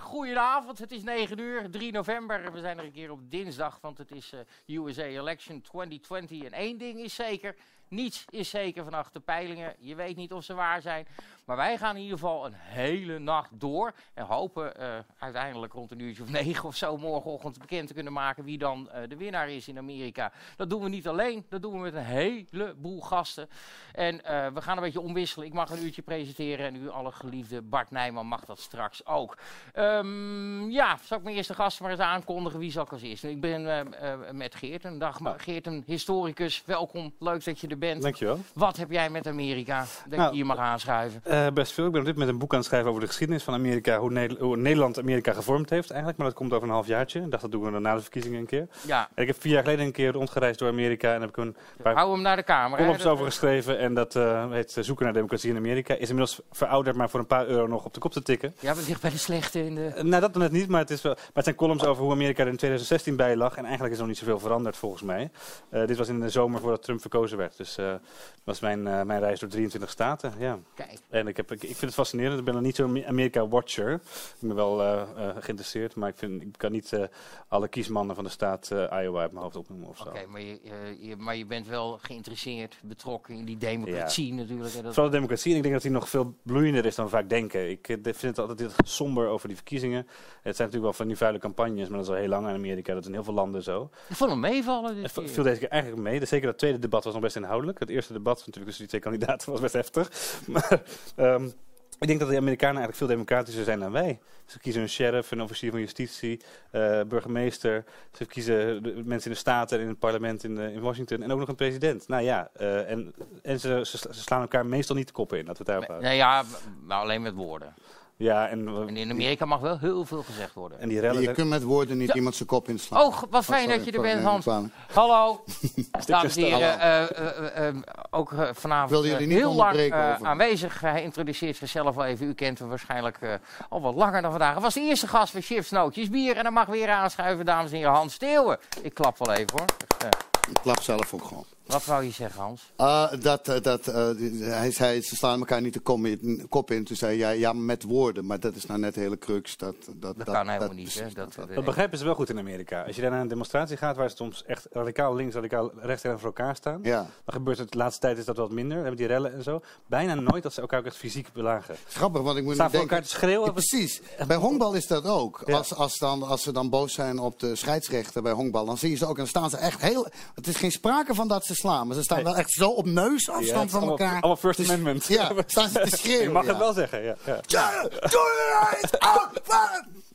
Goedenavond. Het is 9 uur, 3 november. We zijn er een keer op dinsdag, want het is uh, USA Election 2020. En één ding is zeker, niets is zeker vanaf de peilingen. Je weet niet of ze waar zijn. Maar wij gaan in ieder geval een hele nacht door. En hopen uh, uiteindelijk rond een uurtje of negen of zo morgenochtend bekend te kunnen maken wie dan uh, de winnaar is in Amerika. Dat doen we niet alleen, dat doen we met een heleboel gasten. En uh, we gaan een beetje omwisselen. Ik mag een uurtje presenteren en u alle geliefde Bart Nijman mag dat straks ook. Um, ja, zal ik mijn eerste gast maar eens aankondigen. Wie zal ik als eerste? Ik ben met Geert. Een dag, Nou. Geert, een historicus. Welkom, leuk dat je er bent. Dankjewel. Wat heb jij met Amerika? Dat Nou, je hier mag aanschuiven. Uh, best veel. Ik ben op dit moment een boek aan het schrijven over de geschiedenis van Amerika. Hoe, ne hoe Nederland Amerika gevormd heeft eigenlijk. Maar dat komt over een half jaartje. Ik dacht dat doen we dan na de verkiezingen een keer. Ja, En ik heb vier jaar geleden een keer rondgereisd door Amerika. En heb ik een paar hou hem naar de camera. hè. columns over geschreven. En dat uh, heet eh, Zoeken naar democratie in Amerika. Is inmiddels verouderd, maar voor een paar euro nog op de kop te tikken. Ja, we ligt bij de slechte in de... Uh, nou, dat net niet, maar het, is wel, maar het zijn columns over hoe Amerika er in 2016 bij lag. En eigenlijk is er nog niet zoveel veranderd volgens mij. Dit was in de zomer voordat Trump verkozen werd. Dus dat was mijn, mijn reis door 23 staten. Ja. Kijk, En ik, heb, ik, ik vind het fascinerend. Ik ben nog niet zo'n Amerika-watcher. Ik ben wel uh, uh, geïnteresseerd, maar ik, vind, ik kan niet uh, alle kiesmannen van de staat Iowa uit mijn hoofd opnoemen oké, maar, je, eh, je, maar je bent wel geïnteresseerd, betrokken in die democratie natuurlijk. hè, Dat, Vooral de democratie. En ik denk dat die nog veel bloeiender is dan we vaak denken. Ik eh, vind het altijd heel somber over die verkiezingen. Het zijn natuurlijk wel van die vuile campagnes, maar dat is al heel lang in Amerika. Dat is in heel veel landen zo. ik vond hem meevallen. Het viel deze keer eigenlijk mee. Dus zeker dat tweede debat was nog best inhoudelijk. Het eerste debat natuurlijk tussen die twee kandidaten was best heftig. Maar um, ik denk dat de Amerikanen eigenlijk veel democratischer zijn dan wij. Ze kiezen een sheriff, een officier van justitie, uh, burgemeester. Ze kiezen de mensen in de staten en in het parlement in, uh, in Washington. En ook nog een president. Nou ja, uh, en, en ze, slaan elkaar meestal niet de kop in. Laten we het daarop houden. Nee, ja, maar alleen met woorden. Ja, en, En in Amerika mag wel heel veel gezegd worden. en die rellen... Je kunt met woorden niet Ja. iemand zijn kop inslaan. Oh, wat fijn sorry, dat je er bent, Hans. Hallo. Dames en heren, eh, eh, eh, ook vanavond Wilde jullie niet heel lang onderbreken over- aanwezig. Hij introduceert zichzelf wel even. U kent hem waarschijnlijk eh, al wat langer dan vandaag. Hij was de eerste gast van Chips Nootjes Bier. En dan mag weer aanschuiven, dames en heren, Hans Steeuwen. Ik klap wel even hoor. Eh, Ik klap zelf ook gewoon. Wat wou je zeggen, Hans? Ah, dat, eh, dat, eh, hij zei, ze slaan elkaar niet de kom in- kop in. Toen zei hij, ja, ja, met woorden. Maar dat is nou net de hele crux. Dat, dat, Dat, kan helemaal niet. Hè? Dat, dat- Dat begrijpen ze wel goed in Amerika. Als je daar naar een demonstratie gaat waar ze soms echt radicaal links, radicaal rechts tegenover elkaar staan. ja. Dan gebeurt het de laatste tijd is dat wat minder. Dan hebben die rellen en zo. Bijna nooit dat ze elkaar ook echt fysiek belagen. Grappig, want ik moet Staan voor denken... elkaar te schreeuwen. Ja, precies. Bij honkbal is dat ook. Ja. Als, als, dan, als ze dan boos zijn op de scheidsrechter bij honkbal, dan zie je ze ook. En dan staan ze echt heel. Het is geen sprake van dat ze slaan, maar ze staan Nee. wel echt zo op Ja, neusafstand is van allemaal, elkaar. allemaal First Dus- Amendment. Ja, staan ze te schreeuwen. Je mag ja. het wel zeggen, ja. ja. Ja,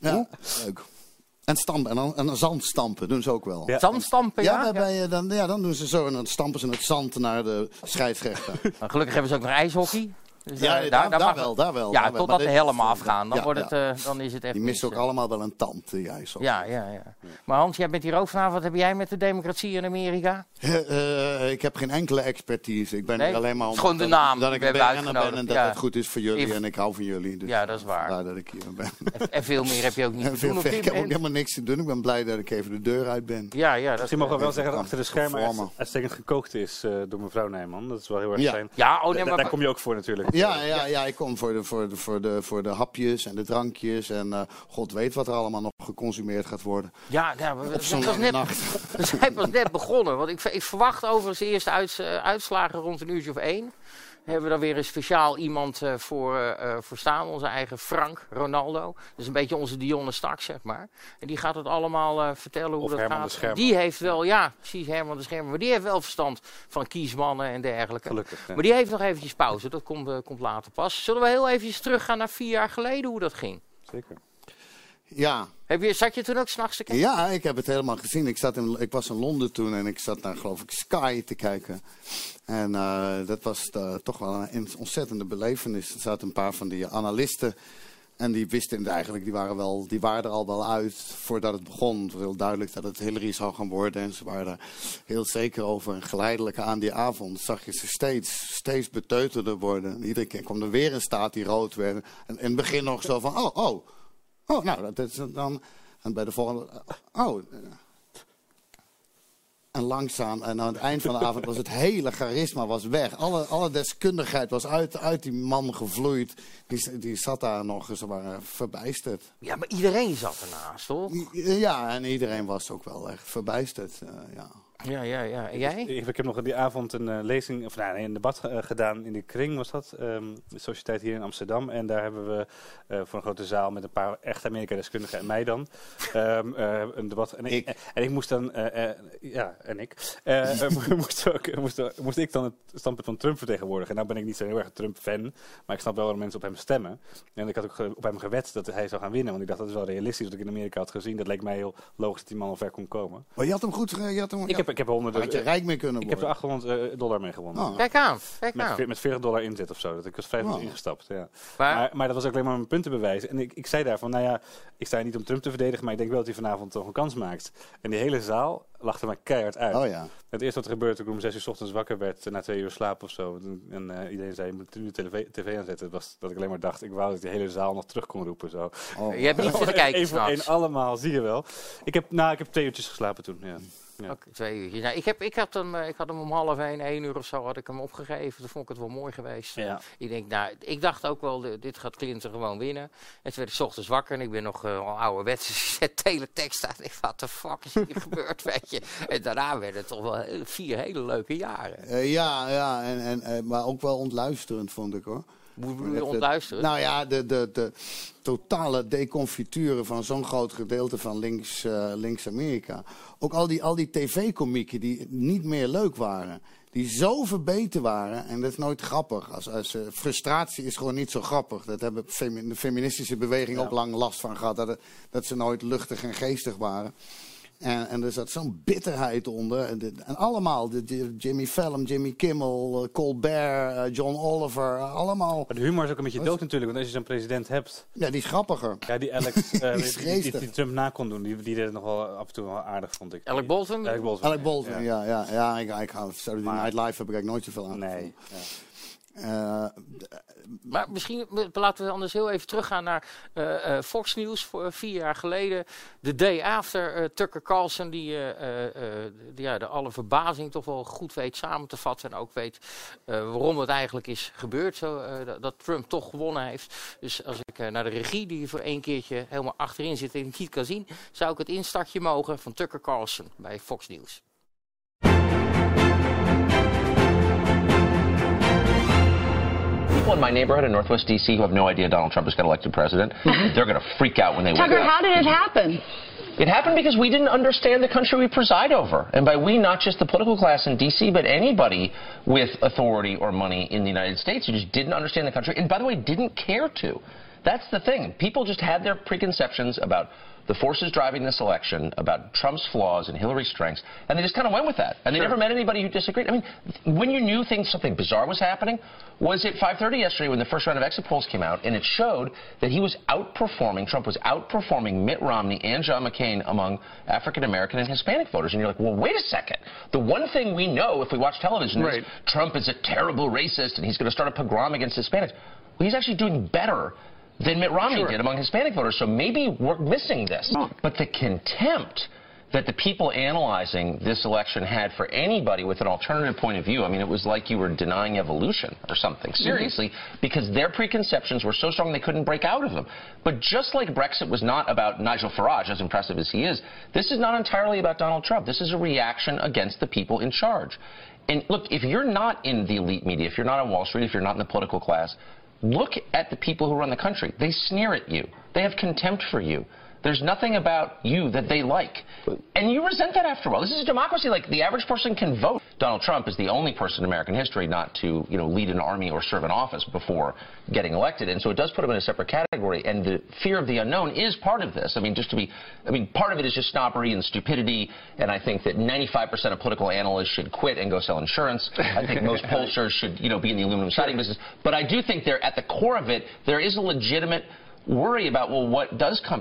Ja, leuk. En stampen, en dan, en dan zand stampen doen ze ook wel. Ja. Zandstampen, ja? Ja, bij, dan, ja, dan doen ze zo en dan stampen ze het zand naar de scheidsrechter. Maar gelukkig hebben ze ook nog ijshockey. Dus Ja, eh, daar, daar, mag- wel, daar wel. Ja, daar wel. totdat de dit- helmen afgaan. Dan, Ja, wordt het, eh, dan is het echt Die missen mis, ook eh. allemaal wel een tand, ijs. Ja, ja, ja. Maar Hans, jij bent hier ook vanavond. Wat heb jij met de democratie in Amerika? Eh, ik heb geen enkele expertise. Ik ben Nee? hier alleen maar om gewoon de naam dat ik BN'er ben en dat ja. het goed is voor jullie en ik hou van jullie. Dus Ja, dat is waar. Dat ik hier ben. En, veel meer heb je ook niet te veel doen ik heb ook helemaal niks te doen. Ik ben blij dat ik even de deur uit ben. Ja, ja. Dat, Misschien mogen we wel zeggen dat achter de schermen uitstekend gekookt is eh, door mevrouw Nijman. Dat is wel heel erg fijn. ja, oh nee, Da- maar... daar kom je ook voor natuurlijk. Ja, ja, ja, ik kom voor de, voor, de, voor, de, voor de hapjes en de drankjes. En eh, god weet wat er allemaal nog geconsumeerd gaat worden. Ja, ja we, we, net, zijn pas net begonnen. Want ik, ik verwacht overigens de eerste uits- eh, uitslagen rond een uurtje of één. Hebben we dan weer een speciaal iemand eh, voor, eh, eh, voor staan. Onze eigen Frank Ronaldo. Dus een beetje onze Dionne Stark, zeg maar. En die gaat het allemaal eh, vertellen hoe Of dat Herman de gaat. Schermer. Die heeft wel, ja, precies Herman de Schermer. Maar die heeft wel verstand van kiesmannen en dergelijke. Gelukkig. ja. Maar die heeft nog eventjes pauze. Dat komt, eh, komt later pas. Zullen we heel eventjes teruggaan naar vier jaar geleden hoe dat ging? Zeker. Ja, Heb je, zat je toen ook s'nachts te kijken? ja, ik heb het helemaal gezien. Ik, zat in, ik was in Londen toen en ik zat naar, geloof ik, Sky te kijken. En eh, dat was eh, toch wel een ontzettende belevenis. Er zaten een paar van die analisten. En die wisten het eigenlijk, die waren, wel, die waren er al wel uit voordat het begon. Het was heel duidelijk dat het Hillary zou gaan worden. En ze waren er heel zeker over. En geleidelijk aan die avond zag je ze steeds, steeds beteuterder worden. En iedere keer kwam er weer een staat die rood werd. En in het begin nog zo van, oh, oh. Oh, nou, dat is dan... En bij de volgende... Oh, en langzaam. En aan het eind van de avond was het hele charisma was weg. Alle, alle deskundigheid was uit, uit die man gevloeid. Die, die zat daar nog, ze waren verbijsterd. Ja, maar iedereen zat ernaast, toch? Ja, en iedereen was ook wel echt verbijsterd. Uh, ja. Ja, ja, ja. En jij? Ik, ik, heb nog die avond een uh, lezing, of nee, een debat uh, gedaan in de Kring, was dat. Um, de sociëteit hier in Amsterdam. En daar hebben we uh, voor een grote zaal met een paar echte Amerika-deskundigen en mij dan um, een debat. En ik, en ik moest dan, ja, en ik, moest, ook, moest, moest, ik dan het standpunt van Trump vertegenwoordigen. En nou ben ik niet zo heel erg Trump-fan, maar ik snap wel dat mensen op hem stemmen. En ik had ook op hem gewet dat hij zou gaan winnen, want ik dacht dat is wel realistisch wat ik in Amerika had gezien. Dat leek mij heel logisch dat die man al ver kon komen. Maar je had hem goed, je had hem, ik heb ik heb 100 Had je rijk mee kunnen worden? Ik heb er 800 uh, dollar mee gewonnen. Oh. Kijk aan, kijk met, aan. Met 40 dollar inzet of zo. Dat ik was 500 oh. ingestapt. Ja. Maar, maar, maar, dat was ook alleen maar mijn punten bewijzen. En ik, ik zei daarvan, nou ja, ik sta hier niet om Trump te verdedigen, maar ik denk wel dat hij vanavond toch een kans maakt. En die hele zaal lachte mij keihard uit. Oh, ja. Het eerste wat er gebeurde toen ik om 6 uur s ochtends wakker werd, na twee uur slaap of zo. En uh, iedereen zei, je moet nu de tv, tv aanzetten. Was dat ik alleen maar dacht, ik wou dat ik die hele zaal nog terug kon roepen. Zo. Oh. Je hebt niet zitten kijken Eén voor één allemaal, zie je wel. Ik heb, nou, ik heb twee uurtjes geslapen toen, ja. Ja. Okay, twee uurtjes. Nou, ik, heb, ik, had hem, ik had hem om half één, één uur of zo had ik hem opgegeven. Toen vond ik het wel mooi geweest. Ja. Ik, denk, nou, ik dacht ook wel, dit gaat Clinton gewoon winnen. En toen werd ik ochtends wakker en ik ben nog uh, al ouderwetse zet teletext uit. Ik wat de fuck is hier gebeurd, weet je. En daarna werden het toch wel vier hele leuke jaren. Uh, ja, ja en, en, uh, maar ook wel ontluisterend vond ik hoor. Hoe je ontluisteren? Nou ja, de, de, de totale deconfiture van zo'n groot gedeelte van links, uh, links Amerika. Ook al die, al die tv-komieken die niet meer leuk waren. Die zo verbeten waren. En dat is nooit grappig. Als, als, uh, frustratie is gewoon niet zo grappig. Dat hebben femi de feministische beweging ja. ook lang last van gehad. Dat, dat ze nooit luchtig en geestig waren. En, en er zat zo'n bitterheid onder. En, allemaal, de, de, Jimmy Fallon, Jimmy Kimmel, uh, Colbert, uh, John Oliver, uh, allemaal. Maar de humor is ook een beetje dood natuurlijk, want als je zo'n president hebt... Ja, die is grappiger. Ja, die Alex, die, die, die, die, Trump na kon doen, die, die deed het nog wel af en toe wel aardig, vond ik. Alec Bolton? Alec Bolton, Alec Bolton ja. ja. Ja, ja, ik, ik Saturday Night Live heb ik eigenlijk nooit zoveel aan. Nee. Ja. Uh, maar misschien laten we anders heel even teruggaan naar uh, Fox News voor vier jaar geleden. De day after Tucker Carlson, die, die ja, de alle verbazing toch wel goed weet samen te vatten. En ook weet waarom het eigenlijk is gebeurd, zo, dat Trump toch gewonnen heeft. Dus als ik naar de regie, die voor één keertje helemaal achterin zit en niet kan zien, zou ik het instartje mogen van Tucker Carlson bij Fox News. People in my neighborhood in Northwest D.C. who have no idea Donald Trump has got elected president. They're going to freak out when they Tucker, wake up. how did it happen? It happened because we didn't understand the country we preside over. And by we, not just the political class in D.C., but anybody with authority or money in the United States who just didn't understand the country, and by the way, didn't care to. That's the thing. People just had their preconceptions about the forces driving this election, about Trump's flaws and Hillary's strengths, and they just kind of went with that. And they Sure. never met anybody who disagreed. I mean, when you knew things, something bizarre was happening, was at 5:30 yesterday when the first round of exit polls came out, and it showed that he was outperforming. Trump was outperforming Mitt Romney and John McCain among African American and Hispanic voters. And you're like, well, wait a second. The one thing we know if we watch television Right. is Trump is a terrible racist and he's going to start a pogrom against Hispanics. Well, he's actually doing better than Mitt Romney Sure. did among Hispanic voters. So maybe we're missing this. But the contempt that the people analyzing this election had for anybody with an alternative point of view, I mean, it was like you were denying evolution or something, mm-hmm. seriously, because their preconceptions were so strong they couldn't break out of them. But just like Brexit was not about Nigel Farage, as impressive as he is, this is not entirely about Donald Trump. This is a reaction against the people in charge. And look, if you're not in the elite media, if you're not on Wall Street, if you're not in the political class, look at the people who run the country. They sneer at you. They have contempt for you. There's nothing about you that they like. And you resent that after a while. This is a democracy. Like, the average person can vote. Donald Trump is the only person in American history not to, you know, lead an army or serve in office before getting elected. And so it does put him in a separate category. And the fear of the unknown is part of this. I mean, just to be, I mean, part of it is just snobbery and stupidity. And I think that 95% of political analysts should quit and go sell insurance. I think most pollsters should, you know, be in the aluminum siding business. But I do think there, at the core of it, there is a legitimate worry about, well, what does come.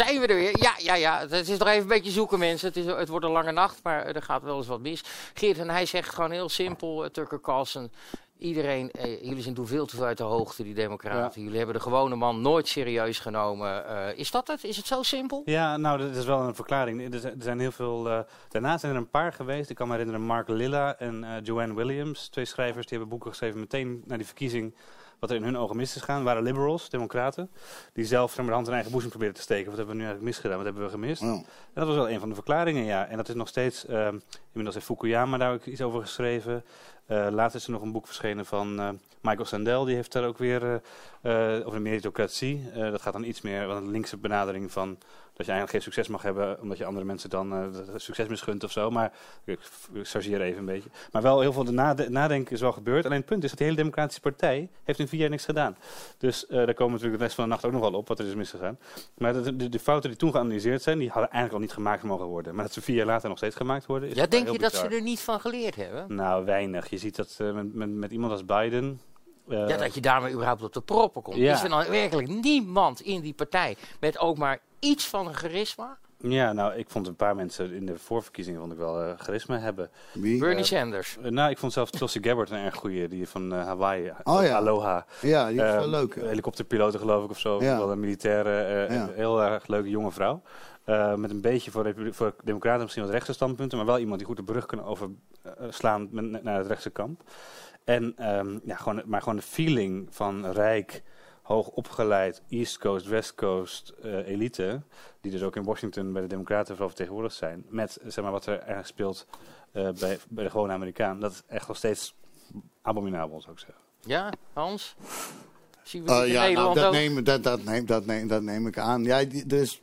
Zijn we er weer? Ja, ja, ja. Het is nog even een beetje zoeken, mensen. Het, is, het wordt een lange nacht, maar er gaat wel eens wat mis. Geert, en hij zegt gewoon heel simpel, uh, Tucker Carlson. Iedereen, eh, jullie zijn toen veel te veel uit de hoogte, die democraten. Jullie hebben de gewone man nooit serieus genomen. Eh, is dat het? Is het zo simpel? Ja, nou, dat is wel een verklaring. Er zijn, heel veel. eh, daarna zijn er een paar geweest. Ik kan me herinneren Mark Lilla en eh, Joanne Williams, twee schrijvers, die hebben boeken geschreven meteen na die verkiezing. Wat er in hun ogen mis is gegaan, waren liberals, democraten, die zelf de hand in eigen boezem proberen te steken. Wat hebben we nu eigenlijk misgedaan? Wat hebben we gemist? Ja. En dat was wel een van de verklaringen, ja. En dat is nog steeds, ehm, inmiddels heeft Fukuyama daar ook iets over geschreven. Eh laatst is er nog een boek verschenen van eh, Michael Sandel, die heeft daar ook weer eh, over de meritocratie. Dat gaat dan iets meer, wat een linkse benadering van dat je eigenlijk geen succes mag hebben, omdat je andere mensen dan eh, succes misgunt of zo. Maar ik, ik chargeer even een beetje. Maar wel heel veel de nade- nadenken is wel gebeurd. Alleen het punt is dat de hele Democratische Partij heeft in vier jaar niks gedaan. Dus eh, daar komen we natuurlijk de rest van de nacht ook nog wel op, wat er is misgegaan. Maar de, de, de fouten die toen geanalyseerd zijn, die hadden eigenlijk al niet gemaakt mogen worden. Maar dat ze vier jaar later nog steeds gemaakt worden, is Ja, denk je dat ze er niet van geleerd hebben? Nou, weinig. Je ziet dat eh, met, met, met iemand als Biden... Ja, dat je daarmee überhaupt op de proppen komt. Ja. Is er dan werkelijk niemand in die partij met ook maar iets van een charisma? Ja, nou, ik vond een paar mensen in de voorverkiezingen vond ik wel eh, charisma hebben. Wie? Bernie Sanders. Eh, nou, ik vond zelfs Tulsi Gabbard een erg goeie, die van eh, Hawaii. Oh ja. Aloha. Ja, die is wel leuk. Helikopterpiloten geloof ik of zo. Ja. Wel een militaire, eh, Ja. een heel erg leuke jonge vrouw. Eh, met een beetje voor, voor democraten misschien wat rechtse standpunten. Maar wel iemand die goed de brug kan overslaan met- naar het rechtse kamp. En, ehm, ja, gewoon, maar gewoon de feeling van rijk, hoog opgeleid, East Coast, West Coast eh, elite. Die dus ook in Washington bij de democraten vooral vertegenwoordigd zijn. Met zeg maar, wat er ergens speelt eh, bij, bij de gewone Amerikaan. Dat is echt nog steeds abominabel zou ik zeggen. Ja, Hans? Zien we Eh, ja, nou, dat, neem, dat, dat, neem, dat, neem, dat neem ik aan. Ja, die- dus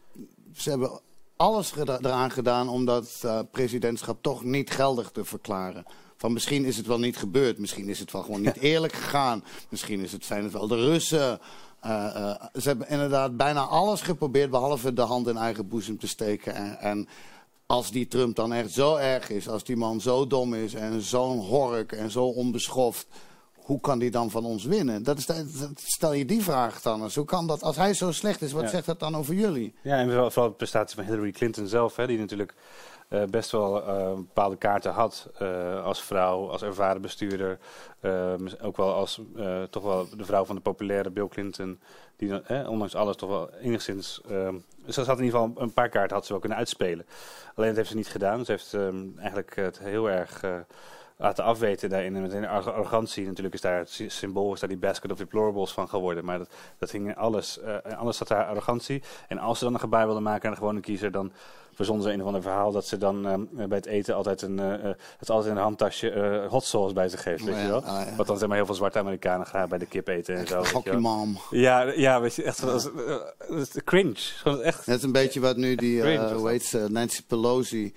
ze hebben alles geda- eraan gedaan om dat eh, presidentschap toch niet geldig te verklaren. Van misschien is het wel niet gebeurd, misschien is het wel gewoon niet eerlijk gegaan, misschien is het, zijn het wel de Russen. Eh, eh, ze hebben inderdaad bijna alles geprobeerd, behalve de hand in eigen boezem te steken. En, en als die Trump dan echt zo erg is, als die man zo dom is en zo'n hork en zo onbeschoft, hoe kan die dan van ons winnen? Dat is, stel je die vraag dan eens. Hoe kan dat? Als hij zo slecht is, wat Ja. zegt dat dan over jullie? Ja, en vooral vooral de prestatie van Hillary Clinton zelf, hè, die natuurlijk eh, best wel eh, bepaalde kaarten had eh, als vrouw, als ervaren bestuurder. eh, mis- ook wel als toch wel de vrouw van de populaire Bill Clinton, die dan, ondanks alles toch wel enigszins. eh, ze had in ieder geval een paar kaarten had ze wel kunnen uitspelen. Alleen dat heeft ze niet gedaan. Ze heeft ehm, eigenlijk het heel erg. Laten afweten daarin. En met een arrogantie natuurlijk is daar het sy- symbool, is daar die basket of deplorables van geworden. Maar dat, dat ging in alles, in alles zat daar arrogantie. En als ze dan een gebaar wilden maken aan de gewone kiezer, dan verzonden ze een of ander verhaal dat ze dan ehm, bij het eten altijd een, eh, eh, dat ze altijd in een handtasje hot sauce bij zich heeft, weet Oh je wel. ah ja. Wat dan zeg maar heel veel zwarte Amerikanen graag bij de kip eten en zo. Hockey mom. Ja, ja, weet je, echt dat is cringe. Gewoon echt. Net een beetje wat nu die, hoe dat. heet ze, Nancy Pelosi...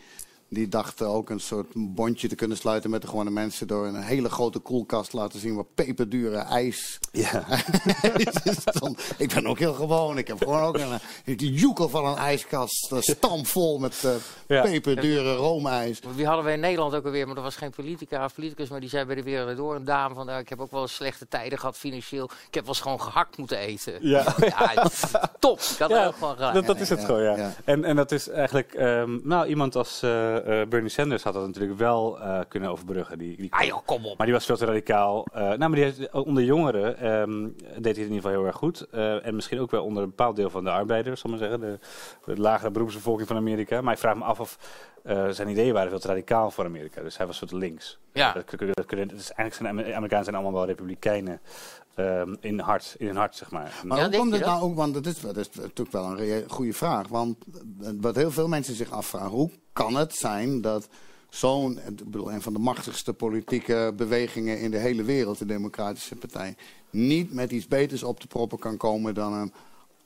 Die dacht eh, ook een soort bondje te kunnen sluiten met de gewone mensen... door een hele grote koelkast te laten zien wat peperdure ijs Ja. Ik ben ook heel gewoon. Ik heb gewoon ook een, een joekel van een ijskast. Een stampvol met eh, Ja. peperdure roomijs. Wie hadden we in Nederland ook alweer, maar dat was geen politica of politicus, maar die zei bij de Wereld Door een dame van, nou, ik heb ook wel eens slechte tijden gehad financieel. Ik heb wel eens gewoon gehakt moeten eten. Ja. Ja, top. Ik had Ja, er ook gewoon gehakt. Dat, dat is het ja, gewoon, ja. ja. En, en dat is eigenlijk, ehm, nou, iemand als eh, eh, Bernie Sanders had dat natuurlijk wel eh, kunnen overbruggen. Die, die Ah joh, kom op. maar die was veel te radicaal. Eh, nou, maar die heeft, onder jongeren ehm, deed hij het in ieder geval heel erg goed. Eh, en misschien ook wel onder een bepaald deel van de arbeiders, zal ik maar zeggen. De, de lagere beroepsbevolking van Amerika. Maar ik vraag me af of eh, zijn ideeën waren veel te radicaal voor Amerika. Dus hij was te links. Ja. Dat, dat, kunnen- het is eigenlijk zijn Amer- Amerikanen zijn allemaal wel republikeinen ehm, in, hart, in hun hart, zeg maar. Maar Ja, hoe komt het dat? nou ook? Want dat is, dat is natuurlijk wel een goede vraag. Want eh, wat heel veel mensen zich afvragen: hoe kan het zijn dat zo'n, ik bedoel, een van de machtigste politieke bewegingen in de hele wereld, de Democratische Partij, niet met iets beters op te proppen kan komen dan een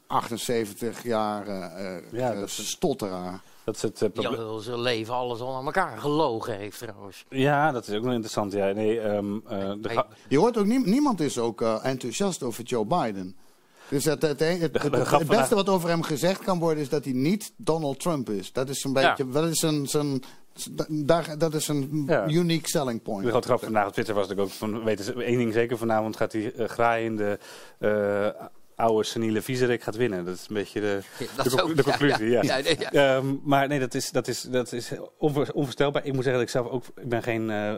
78 jaar eh, Ja, eh, dat stotteraar? Dat is het eh, zijn leven alles al aan elkaar gelogen heeft trouwens. Ja, dat is ook wel interessant. Ja, nee, ehm, eh, de Nee. ga- Je hoort ook nie- niemand is ook enthousiast over Joe Biden. Dus het, het, de beste wat over hem gezegd kan worden is dat hij niet Donald Trump is. Dat is een beetje, dat is een, zijn, daar, dat is een Ja. unique selling de point. grote grap vandaag op Twitter was natuurlijk ook van, weten één ding zeker, vanavond gaat hij eh, graaien in de eh, oude seniele viezerik gaat winnen. Dat is een beetje de, ook- de conclusie. Ja, ja, nee, ja. Ehm, maar nee, dat is, dat is, dat is onvoor- onvoorstelbaar. Ik moet zeggen dat ik zelf ook... Ik ben geen eh,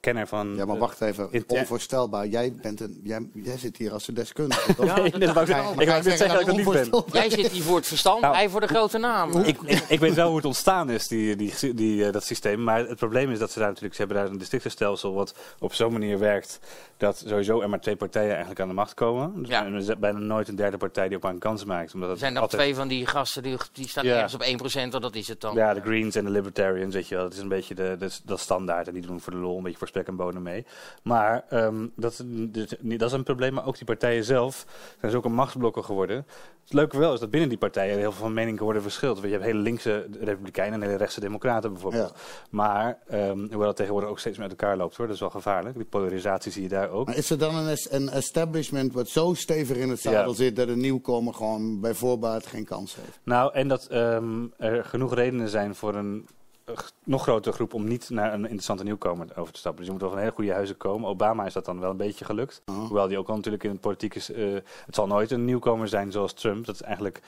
kenner van... Ja, maar wacht even. in- Onvoorstelbaar. Jij, bent een, jij, jij zit hier als een deskundige. toch? Ja, Nee, dat dat wou ik dacht zeggen. wou net dat ik dat niet ben. Jij zit hier voor het verstand, Nou, hij voor de grote naam. Ik, ik, ik weet wel hoe het ontstaan is, die, die, die, eh, dat systeem. Maar het probleem is dat ze daar natuurlijk... Ze hebben daar een districtenstelsel wat op zo'n manier werkt... dat sowieso er maar twee partijen eigenlijk aan de macht komen. Dus bijna nooit een derde partij die ook maar een kans maakt. Omdat Er het zijn nog altijd- twee van die gasten die, die staan Ja. ergens op 1%, en dat is het dan. Ja, de Greens en de Libertarians, weet je wel. Dat is een beetje de, de, dat standaard. En die doen voor de lol een beetje voor spek en bonen mee. Maar ehm, dat, niet- dat is een probleem. Maar ook die partijen zelf zijn zulke machtsblokken geworden. Het leuke wel is dat binnen die partijen heel veel van mening worden verschilt. Want je hebt hele linkse republikeinen en hele rechtse democraten bijvoorbeeld. Ja. Maar ehm, hoewel dat tegenwoordig ook steeds meer uit elkaar loopt hoor. Dat is wel gevaarlijk. Die polarisatie zie je daar ook. Maar is er dan een, een establishment wat zo stevig in het zadel Zit dat een nieuwkomer gewoon bij voorbaat geen kans heeft? Nou, en dat ehm, er genoeg redenen zijn voor een eh, nog grotere groep om niet naar een interessante nieuwkomer over te stappen. Dus je moet wel van hele goede huizen komen. Obama is dat dan wel een beetje gelukt. Oh. Hoewel die ook al natuurlijk in het politiek is. eh, het zal nooit een nieuwkomer zijn zoals Trump. Dat is eigenlijk.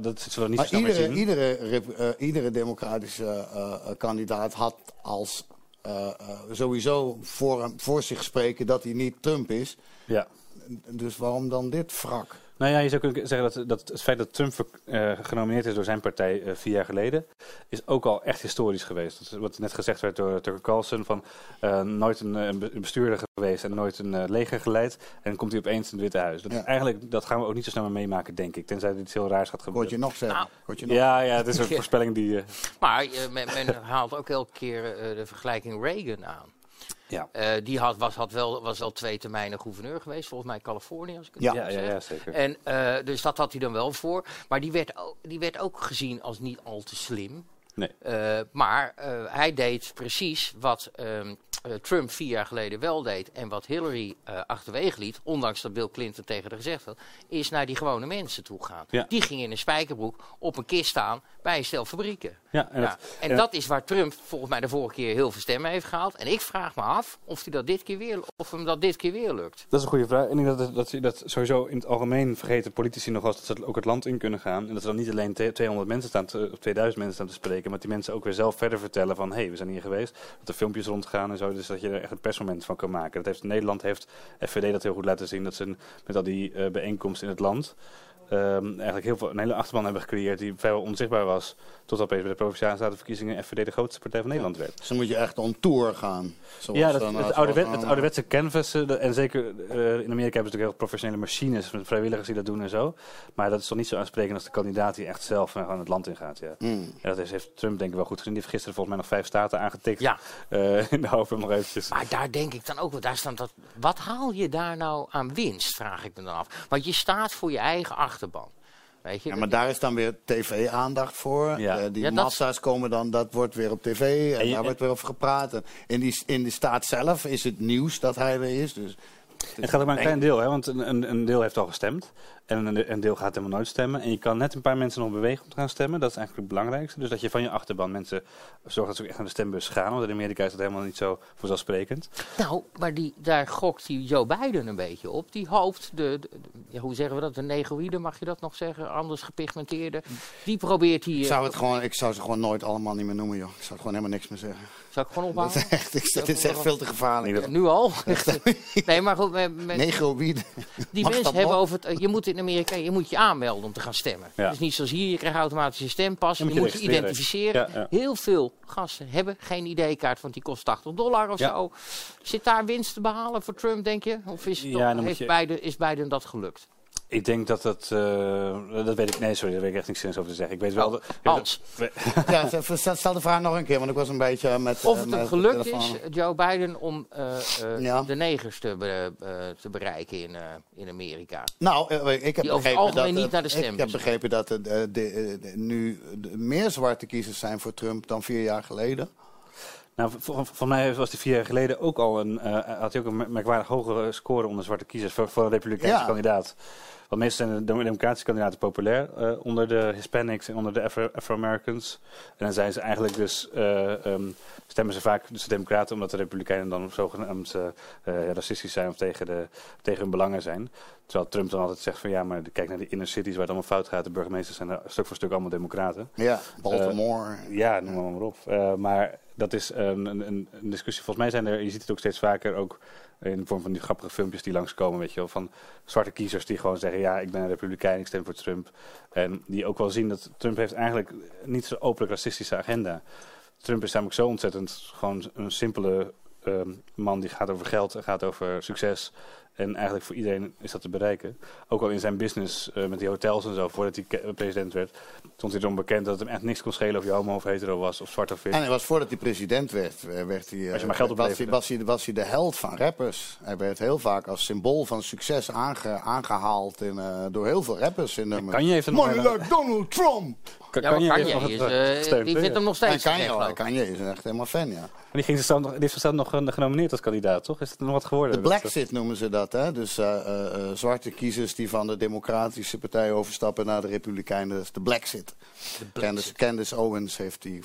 Dat zullen we niet Maar iedere, iedere, eh, iedere democratische kandidaat had als sowieso voor, voor zich spreken dat hij niet Trump is. Ja. Dus waarom dan dit wrak? Nou ja, je zou kunnen zeggen dat, dat het feit dat Trump eh, genomineerd is door zijn partij eh, vier jaar geleden, is ook al echt historisch geweest. Wat net gezegd werd door Tucker Carlson, van eh, nooit een, een be- een bestuurder geweest en nooit een leger geleid. En dan komt hij opeens in het Witte Huis. Dat, is eigenlijk, dat gaan we ook niet zo snel meer meemaken, denk ik. Tenzij iets heel raars gaat gebeuren. je nog zeggen? Nou, Hoort je nog? Ja, ja, het is een voorspelling die... eh, Maar men, men haalt ook elke keer eh, de vergelijking Reagan aan. Ja. Eh, die had, was, had wel, was wel twee termijnen gouverneur geweest, volgens mij Californië, als ik het Ja. goed Ja, ja, zeg. ja, zeker. En, eh, dus dat had hij dan wel voor. Maar die werd ook, die werd ook gezien als niet al te slim. Nee. Eh, maar eh, hij deed precies wat ehm, eh, Trump vier jaar geleden wel deed en wat Hillary eh, achterwege liet, ondanks dat Bill Clinton tegen haar gezegd had, is naar die gewone mensen toe gaan. Ja. Die gingen in een spijkerbroek op een kist staan bij een stel fabrieken. Ja, en Ja, dat- en en- dat is waar Trump volgens mij de vorige keer heel veel stemmen heeft gehaald. En ik vraag me af of, hij dat dit keer weer, of hem dat dit keer weer lukt. Dat is een goede vraag. Ik denk dat, dat, dat, sowieso in het algemeen vergeten politici nog wel dat ze ook het land in kunnen gaan. En dat er dan niet alleen te- 200 mensen staan, te, of 2000 mensen staan te spreken, maar dat die mensen ook weer zelf verder vertellen van hé, hey, we zijn hier geweest. Dat er filmpjes rondgaan en zo, dus dat je er echt een persmoment van kan maken. Dat heeft, Nederland heeft FVD dat heel goed laten zien, dat ze met al die eh, bijeenkomsten in het land ehm, eigenlijk heel veel, een hele achterban hebben gecreëerd die vrijwel onzichtbaar was. Tot opeens bij de Provinciale Statenverkiezingen FVD de grootste partij van Nederland werd. Dus dan moet je echt on tour gaan. Zoals Ja, dat, dan, het, ouderwet, het ouderwetse canvassen. de- en zeker eh, in Amerika hebben ze natuurlijk heel professionele machines met vrijwilligers die dat doen en zo. Maar dat is toch niet zo aansprekend als de kandidaat die echt zelf eh, gewoon het land ingaat. Ja. Mm. Ja, dat is, heeft Trump denk ik wel goed gezien. Die heeft gisteren volgens mij nog vijf staten aangetikt. Ja. Eh, in de hoop nog eventjes... Maar daar denk ik dan ook, wel, daar staat dat, wat haal je daar nou aan winst, vraag ik me dan af. Want je staat voor je eigen achterban. Weet je? Ja, maar daar is dan weer tv-aandacht voor. Ja. Eh, die Ja, dat- massa's komen dan, dat wordt weer op tv en, En je- daar wordt weer over gepraat. En in, die, in de staat zelf is het nieuws dat hij er is. Dus Het gaat ook maar een klein deel, hè, want een, een, een deel heeft al gestemd. En een, deel gaat helemaal nooit stemmen. En je kan net een paar mensen nog bewegen om te gaan stemmen. Dat is eigenlijk het belangrijkste. Dus dat je van je achterban mensen zorgt dat ze ook echt naar de stembus gaan. Want in Amerika is dat helemaal niet zo vanzelfsprekend. Nou, maar die, daar gokt die Joe Biden een beetje op. Die hoopt, de, de- de- ja, hoe zeggen we dat, de negroïde, mag je dat nog zeggen? Anders gepigmenteerde. Die probeert hij... ik eh, zou, het gewoon, ik zou ze gewoon nooit allemaal niet meer noemen, joh. Ik zou gewoon helemaal niks meer zeggen. Zal ik gewoon Dat ophouden? is echt, ik- dat is echt veel te gevaarlijk. Ja, nu al? nee, maar goed, met, met- Negroïde. die Mag mensen dat hebben over het... eh, Je moet in Amerika, je moet je aanmelden om te gaan stemmen. Ja. Dus niet zoals hier, je krijgt automatisch een stempas. Je Je, moet je identificeren. Ja, ja. Heel veel gasten hebben geen ID-kaart, want die kost 80 dollar of zo. Zit daar winst te behalen voor Trump, denk je? Of is, het toch- heeft Biden, is Biden dat gelukt? Ik denk dat dat... eh, dat weet ik... Nee, sorry, daar weet ik echt niks zinnigs over te zeggen. Ik weet wel... Oh, dat- Hans, Ja, stel- stel de vraag nog een keer, want ik was een beetje met... of eh, het met gelukt is, Joe Biden, om eh, eh, Ja. de negers te, be- eh, te bereiken in, eh, in Amerika. Nou, eh, ik heb Die over het begrepen algemeen dat, niet naar de eh, stembus Ik heb begrepen dat er de, de- de- nu de- meer zwarte kiezers zijn voor Trump dan vier jaar geleden. Nou, voor, voor mij was hij vier jaar geleden ook al een, eh, had hij ook een mer- merkwaardig hogere score onder zwarte kiezers voor, voor een republikeinse Ja. kandidaat. Want meestal zijn de dem- democratische kandidaten populair eh, onder de Hispanics en onder de Afro- Afro-Americans. En dan zijn ze eigenlijk dus, eh, ehm, stemmen ze vaak dus de democraten omdat de republikeinen dan zogenaamd eh, racistisch zijn of tegen, de, tegen hun belangen zijn. Terwijl Trump dan altijd zegt van ja, maar kijk naar de inner cities waar het allemaal fout gaat. De burgemeesters zijn stuk voor stuk allemaal democraten. Ja, Baltimore. Ja, noem maar, maar op. Maar dat is een, een, een een discussie. Volgens mij zijn er, je ziet het ook steeds vaker, ook in de vorm van die grappige filmpjes die langskomen, weet je wel, van zwarte kiezers die gewoon zeggen, ja, ik ben een republikein, ik stem voor Trump. En die ook wel zien dat Trump heeft eigenlijk niet zo'n openlijk racistische agenda. Trump is namelijk zo ontzettend gewoon een simpele ehm, man die gaat over geld en gaat over succes. En eigenlijk voor iedereen is dat te bereiken. Ook al in zijn business eh, met die hotels en zo, voordat hij president werd, stond hij erom bekend dat het hem echt niks kon schelen of je homo of hetero was, of zwart of wit. En hij was voordat hij president werd, eh, werd hij, eh, Als je maar geld was, hij, was, hij, was hij de held van rappers. Hij werd heel vaak als symbool van succes aange, aangehaald in, eh, door heel veel rappers in heeft er nog Money een- like Donald Trump! Kan, Ja, is, eh, eh, gesteund, die vindt hem nog En steeds wel, geloof ik. Kanye is echt helemaal fan, ja. Maar die, ging zichzelf nog, die nog eh, genomineerd als kandidaat, toch? Is het nog wat geworden? De Blacksit noemen ze dat, hè? Dus eh, eh, eh, zwarte kiezers die van de Democratische Partij overstappen naar de Republikeinen. Dat is de Blacksit. Candace, Candace Owens heeft die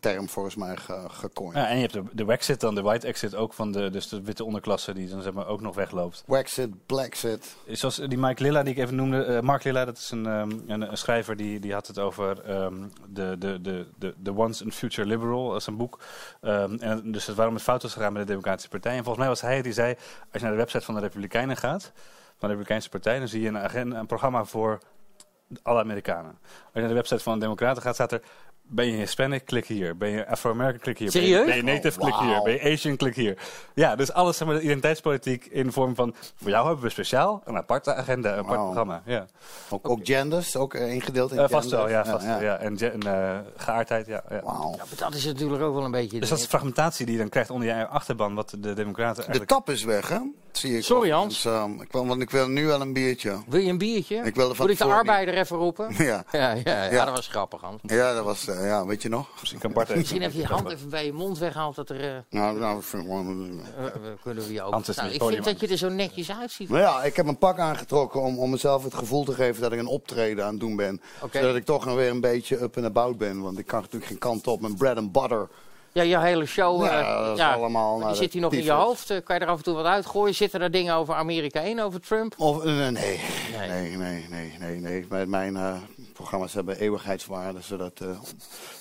term volgens mij ge, gecoind. Ja, en je hebt de, de Waxit dan, de White Exit ook van de, dus de witte onderklasse die dan zeg maar ook nog wegloopt. Waxit, Blacksit. Zoals die Mike Lilla die ik even noemde. eh, Mark Lilla, dat is een, ehm, een, een schrijver die, die had het over ehm, de, de, de, de, de Once and Future Liberal. Dat is een boek. Ehm, en dus het waarom het fout was gegaan met de Democratische Partij. En volgens mij was hij die zei, als je naar de website van de Republikeinen gaat, van de Republikeinse Partij, dan zie je een, agenda, een programma voor alle Amerikanen. Als je naar de website van de Democraten gaat, staat er... Ben je Hispanic? Klik hier. Ben je Afro-American? Klik hier. Ben je- Serieus? Ben je Native? Oh, Klik hier. Ben je Asian? Klik hier. Ja, dus alles zeg maar, de identiteitspolitiek in de vorm van... Voor jou hebben we speciaal een aparte agenda, een apart programma. Ja. Ook, ook genders, ook eh, ingedeeld in Eh, vast genders. wel, ja. Vast, wel, ja. En, ge- en eh, geaardheid, ja. ja. Ja, dat is natuurlijk ook wel een beetje... Dus dat is de fragmentatie die je dan krijgt onder je achterban... wat de Democraten De eigenlijk... tap is weg, hè? Zie ik. Sorry. Hans. Ik wil, want ik wil nu wel een biertje. Wil je een biertje? Ik wilde van Moet ik de arbeider even roepen? Ja. Ja, ja, ja, Ja. dat was grappig, Hans. Ja, dat was, eh, ja, weet je nog? Misschien kan Bart even- Misschien heb je je hand even bij je mond weggehaald dat er... eh, Nou, nou, ik vind gewoon... eh, kunnen we je ook... Hans is Nou, ik vind dat je er zo netjes uitziet. Nou ja, ik heb een pak aangetrokken om, om mezelf het gevoel te geven dat ik een optreden aan het doen ben. Zodat ik toch nog weer een beetje up and about ben. Want ik kan natuurlijk geen kant op. Mijn bread and butter. Ja, jouw hele show... eh, Ja, dat is allemaal die zit hier nog in je hoofd. Eh, kan je er af en toe wat uitgooien? Zitten er dingen over Amerika 1, over Trump? Of, eh, nee, nee, Nee. nee, nee, nee, nee. Mijn, eh, programma's hebben eeuwigheidswaarde. Zodat eh,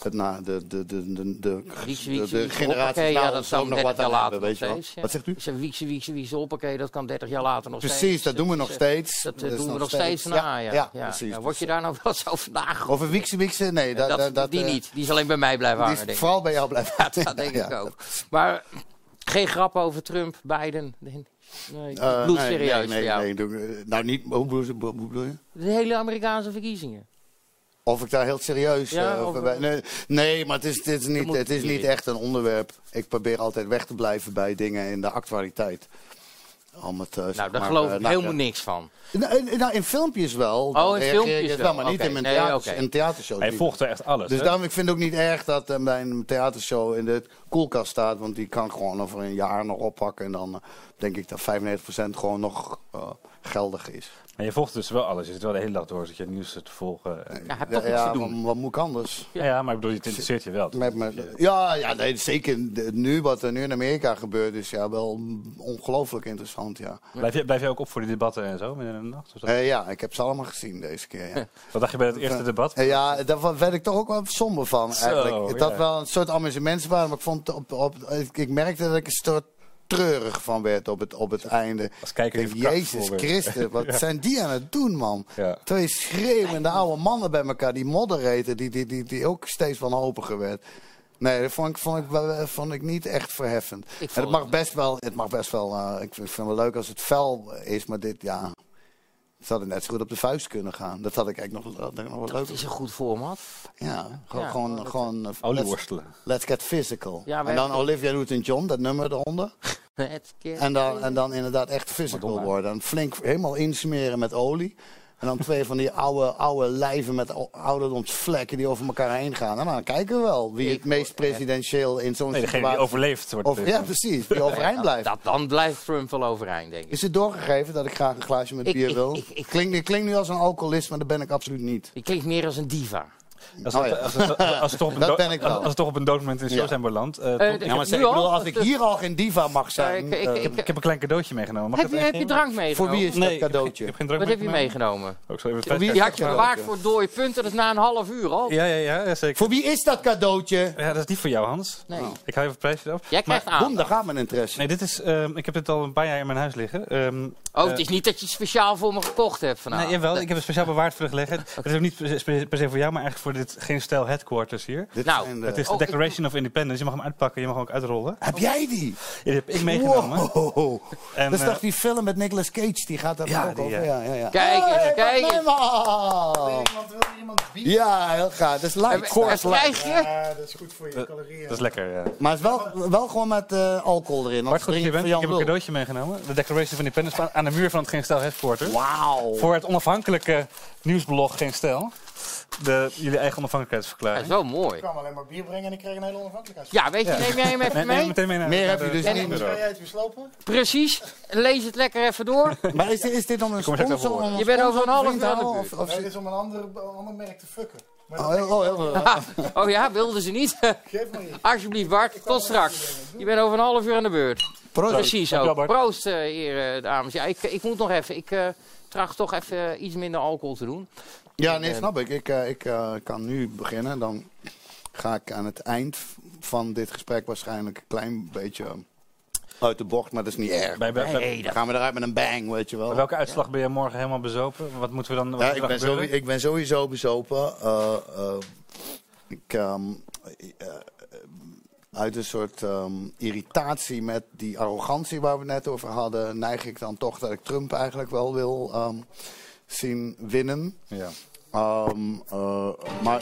het na de, de, de, de, de, de, generatie ja, dat ons kan ook nog 30 wat aan later hebben, weet je wel. Wat zegt u? Zeg wiekse, wiekse, wiekse, hoppakee, dat kan 30 jaar later nog steeds. Precies, dat doen we nog is, eh, steeds. Dat eh, Dat is doen we nog steeds na, ja. Ja, ja, precies. Word je daar nou wel zo vandaag Over Wiekse Wiekse? Nee, dat, dat, dat, dat, Die eh, niet, die is alleen bij mij blijven Die hangen, is denk ik. vooral bij jou blijven. Ja, dat denk ik ook. Maar geen grap over Trump, Biden. Nee, Eh, bloedserieus nee, voor jou. nee, nee, doe- eh, nou, niet. Hoe bedoel je? De hele Amerikaanse verkiezingen. Of ik daar heel serieus Ja, eh, over ben. Nee, nee, maar het is, het is, niet, het is niet echt een onderwerp. Ik probeer altijd weg te blijven bij dingen in de actualiteit. Om het, eh, zeg Nou, daar maar, geloof eh, ik nou, helemaal eh, niks van. Nou, in- nou, in filmpjes wel. Oh, in filmpjes wel. maar niet in mijn nee, theaters, oké. in theatershows. Hij volgt er echt alles. Dus hè? daarom ik vind het ook niet erg dat eh, mijn theatershow in de koelkast staat. Want die kan ik gewoon over een jaar nog oppakken. En dan eh, denk ik dat 95% gewoon nog eh, geldig is. Maar je volgt dus wel alles. Je zit wel de hele dag door zit je het nieuws te volgen. En- Ja, Ja, toch iets te ja, doen. wat, wat moet ik anders? Ja, ja, maar ik bedoel, het interesseert je wel. Met me, ja, ja nee, zeker de- nu wat er nu in Amerika gebeurt is ja, wel ongelooflijk interessant. Ja. Blijf je, blijf je ook op voor die debatten en zo midden in de nacht? Of zo? Eh, ja, ik heb ze allemaal gezien deze keer. Ja, Wat dacht je bij het eerste debat? Eh, ja daar werd ik toch ook wel somber van. Zo, Eigenlijk. Dat ja. wel een soort amusement waren, maar ik, vond op, op, ik, ik merkte dat ik een soort treurig van werd op het, op het einde. Als kijker denk, Jezus. Christus, wat zijn die aan het doen, man? Ja. Twee schreeuwende oude mannen bij elkaar, die moderator, die, die, die, die ook steeds wanhopiger werd. Nee, dat vond ik, vond ik, wel- vond ik niet echt verheffend. Ik En het mag het- best wel, het mag best wel eh, ik vind het wel leuk als het fel is, maar dit, ja... Het had net zo goed op de vuist kunnen gaan. Dat had ik eigenlijk nog, wel leuk. Dat is een goed format. Ja, gewoon, Ja, gewoon, dat- gewoon eh, let's, Olieworstelen. let's get physical. Ja, en dan Olivia Newton-John, dat nummer eronder. En dan, en dan inderdaad echt physical Madonna. worden. En flink helemaal insmeren met olie. En dan twee van die oude, oude lijven met ouderdomsvlekken die over elkaar heen gaan. En dan kijken we wel wie het meest presidentieel in zo'n Nee, degene die situatie... overleeft wordt Of, ja, precies. Die overeind blijft. Dat, dan blijft Trump wel overeind, denk ik. Is het doorgegeven dat ik graag een glaasje met Ik- bier ik- wil? ik- ik- Klinkt, ik klink nu als een alcoholist, maar dat ben ik absoluut niet. Je klinkt meer als een diva. Als, Oh ja. als, het, als, het toch op een Dat do- toch op een doodmoment in de show Ja. zijn beland. eh, Eh, Tom, de- Ja, maar zeg, ik bedoel, als ik hier al geen diva mag zijn... Ik- ik- eh, ik- ik heb een klein cadeautje meegenomen. Mag Heb ik je, dat heb je drank meegenomen? voor wie is Nee, dat heb cadeautje? Ik heb geen drank Wat heb je meegenomen. Oh, ik zal even Voor wie is had je dat bewaard cadeautje? voor dode punten, dat is na een half uur al. Ja, ja, ja, ja, zeker. Voor wie is dat cadeautje? Ja, dat is niet voor jou, Hans. Nee. Ik ga even het prijsje erop. Jij krijgt aan. daar gaat mijn interesse. Nee, dit is, ehm, ik heb dit al een paar jaar in mijn huis liggen. Ehm, Oh, eh, het is niet dat je het speciaal voor me gekocht hebt vanavond. Nee, jawel, ik heb het speciaal bewaard voor liggen. Het is ook niet per se- per se voor jou, maar eigenlijk voor dit geen stijl headquarters hier. Dit Nou, de- Het is de Oh, ik- Declaration of Independence. Je mag hem uitpakken, je mag hem ook uitrollen. Heb jij die? Ja, die heb ik meegenomen. Wow. En, dat is eh, toch die film met Nicolas Cage? Die gaat daar Ja, ook die, over. ja. Ja, ja, ja. Kijk eens, Hey, kijk eens. Iemand wil iemand bieden. Ja, heel gaaf. Dat is light. Course light. krijg je? Ja, dat is goed voor je calorieën. Dat is lekker, ja. Maar het is wel, wel gewoon met eh, alcohol erin. Bart, goed je bent. Ik heb een cadeau. cadeautje meegenomen. De Declaration of Independence aan de muur van het Geen Stijl Headquarters. Wauw. Voor het onafhankelijke nieuwsblog Geen Stijl. De, jullie eigen Dat is onafhankelijkheidsverklaring. wel Ik mooi. kwam alleen maar bier brengen en ik kreeg een hele onafhankelijkheid. Ja, weet je, neem jij hem even Nee, mee? meteen mee naar Meer heb je dus En- niet. Anders ga jij het weer slopen? Precies. Lees het lekker even door. Maar is dit, is dit om een sponsor? om Je bent over een half uur aan de te houden, beurt. Of, of Nee, is om een ander, merk te fucken. Maar Oh, heel, oh, heel, Oh ja, wilden ze niet? geef maar niet. Alsjeblieft Bart, tot straks. Je bent over een half uur aan de beurt. Proost. Precies. Bart. Proost, eh heren, dames. Ja, ik, ik moet nog even. Ik eh tracht toch even iets minder alcohol te doen. Ja, nee, snap ik. Ik, eh, ik eh, kan nu beginnen. Dan ga ik aan het eind van dit gesprek waarschijnlijk een klein beetje uit de bocht. Maar dat is niet erg. Bij, bij- bij- Nee, Dan gaan we eruit met een bang, weet je wel. bij welke uitslag ben je morgen helemaal bezopen? Wat moeten we dan Ja, ik ben, sowieso, ik ben sowieso bezopen. Eh, eh, ik, ehm, eh, eh, uit een soort ehm, irritatie met die arrogantie waar we net over hadden, neig ik dan toch dat ik Trump eigenlijk wel wil ehm, zien winnen. Ja. Ehm, eh, maar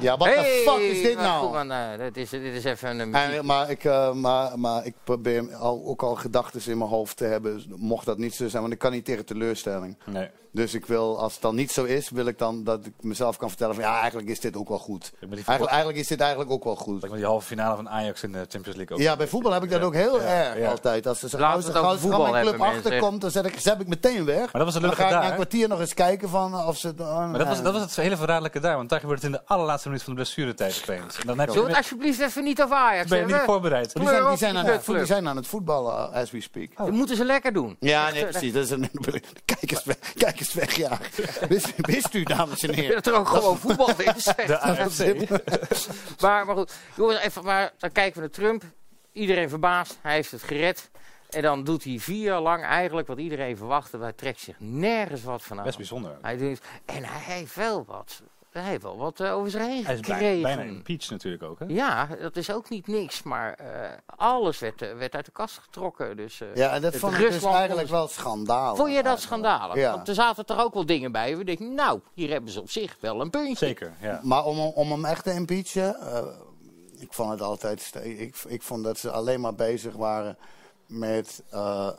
ja, wat de fuck is dit nou? goed, man, dit, is, dit is even een... En, maar, ik, eh, maar, maar ik probeer al, ook al gedachten in mijn hoofd te hebben, mocht dat niet zo zijn, want ik kan niet tegen teleurstelling. Nee. Dus ik wil, als het dan niet zo is, wil ik dan dat ik mezelf kan vertellen van ja, eigenlijk is dit ook wel goed. Ik Eigenlijk, eigenlijk is dit eigenlijk ook wel goed. Lijkt me die halve finale van Ajax in de Champions League ook. Ja, bij voetbal heb ik dat ook heel erg ja. altijd. Als er Laten als we er het over als er voetbal mijn club hebben, mensen. achterkomt, dan zet ik, zet ik meteen weg. Maar dat was een dan leuke ga ik daar, na een kwartier nog eens kijken van of ze... oh, Maar dat was, dat was het hele verraderlijke daar, want daar gebeurt het in de allerlaatste minuut van de blessuretijd opeens. En dan heb je, Zullen we het alsjeblieft even niet over Ajax ben je niet voorbereid. die, zijn, die, aan het, voet- die kutclub. zijn aan het voetballen uh, as we speak. Dat moeten ze lekker doen. Ja, nee, eh, precies. Dat is een, kijk, eens weg, kijk ja. Wist, wist u, dames en heren? Dat er ook gewoon voetbal is. De AFC. Maar, maar goed, jongens, even, maar dan kijken we naar Trump. Iedereen verbaasd, hij heeft het gered. En dan doet hij vier jaar lang eigenlijk wat iedereen verwachtte. maar Hij trekt zich nergens wat van aan. Best bijzonder. Hij doet, en hij heeft wel wat, hij heeft wel wat eh, over zich heen Hij is bijna, gekregen. bijna impeached natuurlijk ook, hè? Ja, dat is ook niet niks, maar eh, alles werd, eh, werd uit de kast getrokken. Dus, eh, Ja, en dat vond ik dus Rusland- eigenlijk wel schandaal. Vond je dat schandalig? Ja. Want er zaten toch ook wel dingen bij. We denken, nou, hier hebben ze op zich wel een puntje. Zeker, ja. Maar om, om hem echt te impeachen, eh, ik vond het altijd, ik, ik vond dat ze alleen maar bezig waren met eh,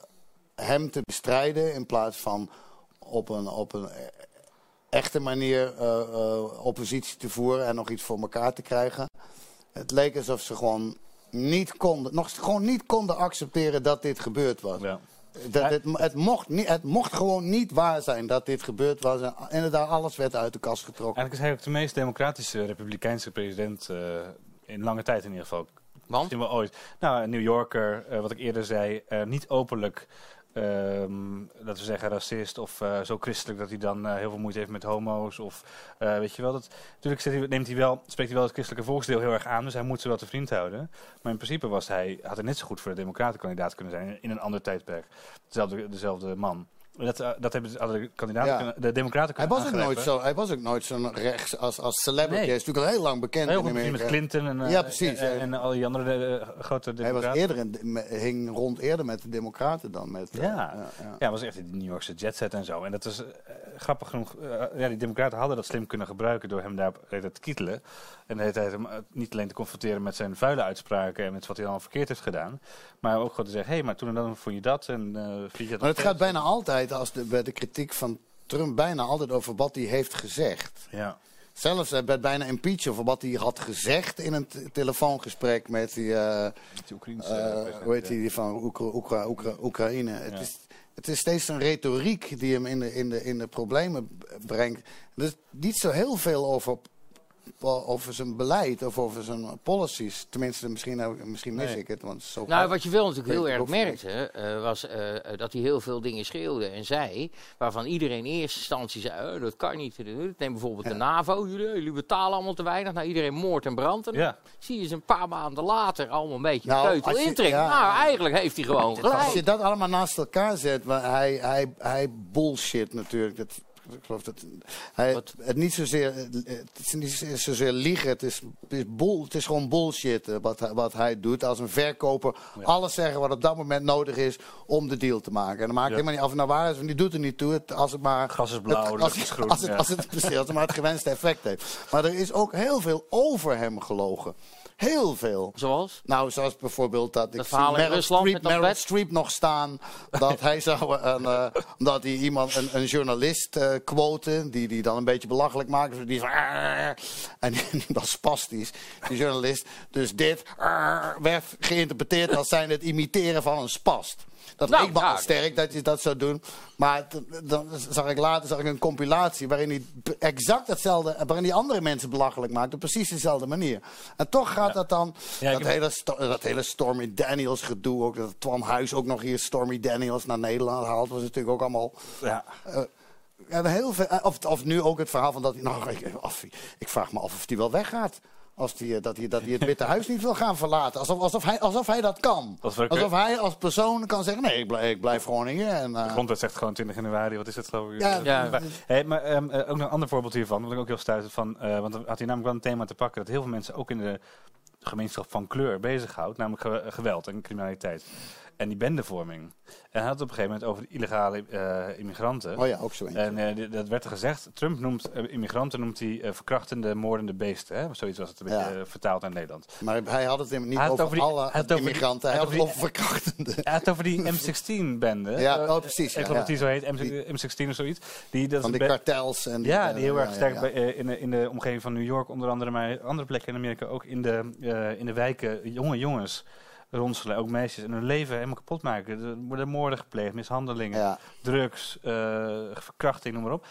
hem te bestrijden in plaats van op een, op een echte manier eh, eh, oppositie te voeren en nog iets voor elkaar te krijgen. Het leek alsof ze gewoon niet konden, nog gewoon niet konden accepteren dat dit gebeurd was. ja. Dat, het, het, mocht niet, het mocht gewoon niet waar zijn dat dit gebeurd was. En inderdaad, alles werd uit de kast getrokken. Eigenlijk is hij ook de meest democratische republikeinse president eh, in lange tijd in ieder geval. Want? Misschien wel ooit. Nou, een New Yorker, wat ik eerder zei, eh, niet openlijk, ehm, laten we zeggen, racist of eh, zo christelijk dat hij dan eh, heel veel moeite heeft met homo's. Of eh, weet je wel, dat, natuurlijk hij, neemt hij wel, spreekt hij wel het christelijke volksdeel heel erg aan, dus hij moet ze wel te vriend houden. Maar in principe was hij, had hij net zo goed voor de democratenkandidaat kunnen zijn in een ander tijdperk. Dezelfde, dezelfde man. Dat, eh, dat hebben de kandidaten, Ja. kunnen- de democraten Hij was, ook nooit zo, hij was ook nooit zo'n rechts als, als celebrity. Nee. Hij is natuurlijk al heel lang bekend Heel in Amerika. met Clinton en, eh, Ja, precies, en, al die andere eh, grote Hij was democraten. eerder in, hing rond eerder met de democraten dan met... Ja. ja, ja. Ja, was echt die New Yorkse jetset en zo. En dat is grappig genoeg. ja, die democraten hadden dat slim kunnen gebruiken door hem daar de te kietelen. En de hele tijd hem niet alleen te confronteren met zijn vuile uitspraken en met wat hij dan verkeerd heeft gedaan. Maar ook gewoon te zeggen, hé, hey, maar toen en dan vond je dat en vind je dat Maar het gaat bijna altijd als de, bij de kritiek van Trump bijna altijd over wat hij heeft gezegd. Ja. Zelfs hij werd bijna impeached over wat hij had gezegd in een telefoongesprek met die, eh, Die Oekraïnse eh, hoe heet die, van Oekra- Oekra- Oekra- Oekraïne. Het, is, het is steeds een retoriek die hem in de, in de, in de problemen brengt. Er is niet zo heel veel over, over zijn beleid of over zijn policies. Tenminste, misschien, misschien mis Nee. ik het. Want zo Nou, wat je wel natuurlijk heel erg merkte, eh, was eh, dat hij heel veel dingen schreeuwde en zei, waarvan iedereen in eerste instantie zei, "Oh, dat kan niet. Neem bijvoorbeeld de NAVO, jullie, jullie betalen allemaal te weinig. Nou, iedereen moord en brand. En Ja. zie je ze een paar maanden later allemaal een beetje Nou, de intrekken. ja. nou, eigenlijk heeft hij gewoon Als je gelijk. dat allemaal naast elkaar zet, waar hij, hij, hij bullshit natuurlijk. Dat, ik geloof dat hij, Wat? het niet zozeer, het is niet zozeer liegen, het is, het is, bull, het is gewoon bullshit eh, wat, hij- wat hij doet. Als een verkoper alles zeggen wat op dat moment nodig is om de deal te maken. En dan maakt Ja. helemaal niet af en naar waar is, want die doet er niet toe. Het, als het maar Gas is blauw, het- als, is groen, Als het, als het, precies, als het maar het gewenste effect heeft. Maar er is ook heel veel over hem gelogen. Heel veel. Zoals? Nou, zoals bijvoorbeeld dat ik Dat zie Meryl Streep, dat Meryl? Streep nog staan. Dat hij zou een, eh, omdat hij iemand, een, een journalist eh quote, die, die dan een beetje belachelijk maakt. Dus Die van, en die was spastisch, die journalist. Dus dit werd geïnterpreteerd als zijn het imiteren van een spast. Dat Nou, leek me al sterk dat je dat zou doen. Maar dan zag ik later zag ik een compilatie waarin hij exact hetzelfde, waarin hij andere mensen belachelijk maakt op precies dezelfde manier. En toch gaat dat dan, Ja, dat, hele dat hele Stormy Daniels gedoe, ook dat Twan Huis ook nog hier Stormy Daniels naar Nederland haalt, was natuurlijk ook allemaal Ja. ja, heel veel, eh, of, of nu ook het verhaal van dat hij, nou, ik, of, ik vraag me af of hij wel weggaat. Als die, eh, dat, hij, dat hij het Witte Huis niet wil gaan verlaten. Alsof, alsof, hij, alsof hij dat kan. Alsof hij als persoon kan zeggen: nee, ik blijf, ik blijf gewoon hier. En, eh, De grondwet zegt gewoon 20 januari, wat is het geloof ik? Ja, Eh, ja. maar- Hey, maar ehm, eh, ook nog een ander voorbeeld hiervan, wat ik ook heel stuitend van, eh, want dan had hij namelijk wel een thema te pakken dat heel veel mensen ook in de gemeenschap van kleur bezighoudt, namelijk ge- geweld en criminaliteit. En die bendevorming. En hij had het op een gegeven moment over de illegale eh, immigranten. Oh ja, ook zo eentje. En eh, dat werd er gezegd. Trump noemt eh, immigranten noemt hij verkrachtende, moordende beesten. Hè? Zoiets was het een beetje Ja. vertaald naar Nederland. Maar hij had het niet had over, over die- alle had immigranten. Hij had het over over verkrachtende. Hij had het over die M16-bende. Ja, oh, precies, ja, ik geloof dat die zo heet, M- M16 of zoiets. Die, dat Van die kartels. En die, ja, die heel erg sterk bij, in, de, in de omgeving van New York onder andere, maar andere plekken in Amerika ook in de, in de wijken jonge jongens ronselen, ook meisjes, en hun leven helemaal kapot maken. Er worden moorden gepleegd, mishandelingen, Ja. drugs, eh, verkrachting, noem maar op.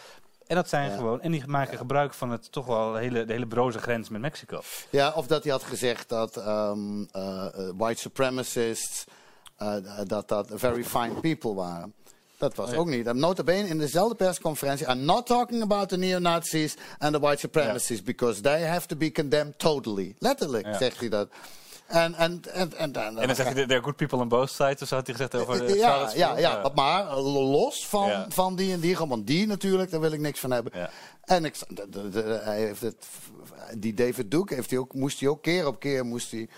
En dat zijn Ja. gewoon, en die maken gebruik van het toch wel hele, de hele broze grens met Mexico. Ja, of dat hij had gezegd dat ehm, eh, eh, white supremacists eh, dat dat very fine people waren. Dat was Oh, ja. ook niet. En Notabene in dezelfde persconferentie. I'm not talking about the neo-Nazis and the white supremacists because they have to be condemned totally. Letterlijk zegt hij dat. En, en, en, en, En dan zeg je, there are good people on both sides, of zo had hij gezegd over de ja, ja, ja, maar eh, los van, van die en die, gewoon die natuurlijk, daar wil ik niks van hebben. En ik, hij heeft het, die David Duke heeft hij ook, moest hij ook keer op keer moest hij.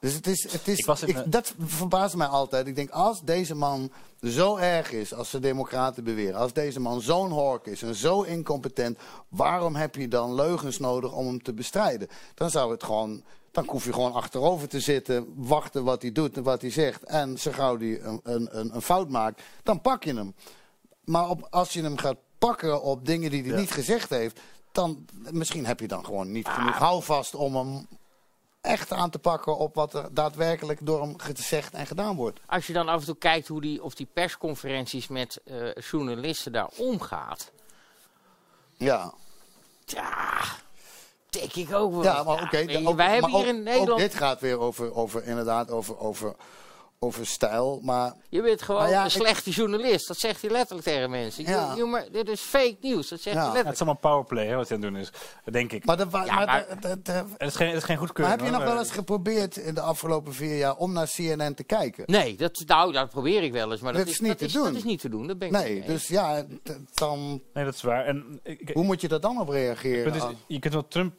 Dus het is, het is eh, dat verbaast mij altijd. Ik denk, als deze man zo erg is, als de Democraten beweren, als deze man zo'n hork is en zo incompetent, waarom heb je dan leugens nodig om hem te bestrijden? Dan zou het gewoon. Dan hoef je gewoon achterover te zitten, wachten wat hij doet en wat hij zegt. En zo gauw hij een, een, een, fout maakt, dan pak je hem. Maar op, als je hem gaat pakken op dingen die hij Ja. niet gezegd heeft, dan misschien heb je dan gewoon niet genoeg houvast om hem echt aan te pakken op wat er daadwerkelijk door hem gezegd en gedaan wordt. Als je dan af en toe kijkt hoe die, of die persconferenties met eh, journalisten daar omgaat. Ja, Ja, denk ik ook wel. ja maar oké. wij hebben hier ook- in Nederland... Ook dit gaat weer over, over inderdaad, over, over, over stijl. Maar Je bent gewoon ja, een ik- slechte journalist. Dat zegt hij letterlijk tegen mensen. Ja. Je- je- maar dit is fake nieuws. Dat zegt Ja. hij Ja, het letterlijk. is allemaal powerplay, hè, wat hij aan het doen is. Denk ik. Maar, de, Ja, maar, maar- de- de- de- het, is geen, het is geen goedkeuring. maar heb je nog wel eens geprobeerd in de afgelopen vier jaar om naar CNN te kijken? Nee, dat, nou, dat probeer ik wel eens. Maar dat, Dat is niet dat te is, doen. Dat is niet te doen. Dat ben ik Nee, niet dus ja, dan, Nee, dat is waar. En ik, hoe moet je daar dan op reageren? is, je kunt wel Trump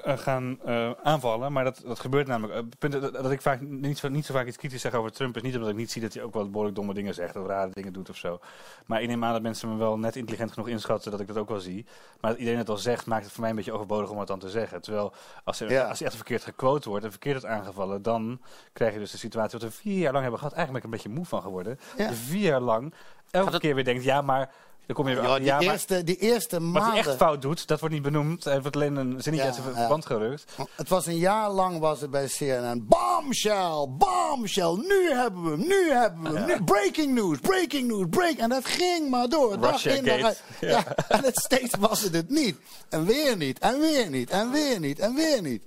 gaan eh, aanvallen, maar dat, dat gebeurt namelijk. Eh, Het punt is dat, dat ik vaak niet zo, niet zo vaak iets kritisch zeg over Trump is niet omdat ik niet zie dat hij ook wel behoorlijk domme dingen zegt of rare dingen doet of zo. Maar ik neem aan dat mensen me wel net intelligent genoeg inschatten dat ik dat ook wel zie. Maar dat iedereen het al zegt, maakt het voor mij een beetje overbodig om het dan te zeggen. Terwijl als, er, Ja. als hij echt verkeerd gequote wordt en verkeerd wordt aangevallen, dan krijg je dus de situatie wat we vier jaar lang hebben gehad. Eigenlijk ben ik een beetje moe van geworden. Ja. Vier jaar lang elke het- keer weer denkt, ja maar Dan kom je Ja, die, ja, maar eerste, die eerste wat hij maanden. echt fout doet, dat wordt niet benoemd. Hij wordt alleen een zinnetje Ja, uit zijn verband gerukt. Het was een jaar lang was het bij CNN. Bombshell, bombshell. Nu hebben we hem, nu hebben we hem. Nu, breaking news, breaking news, break. En dat ging maar door. Dag Russia in, dag Gate. uit. Ja. en het, steeds was het het niet. En weer niet, en weer niet, en weer niet, en weer niet.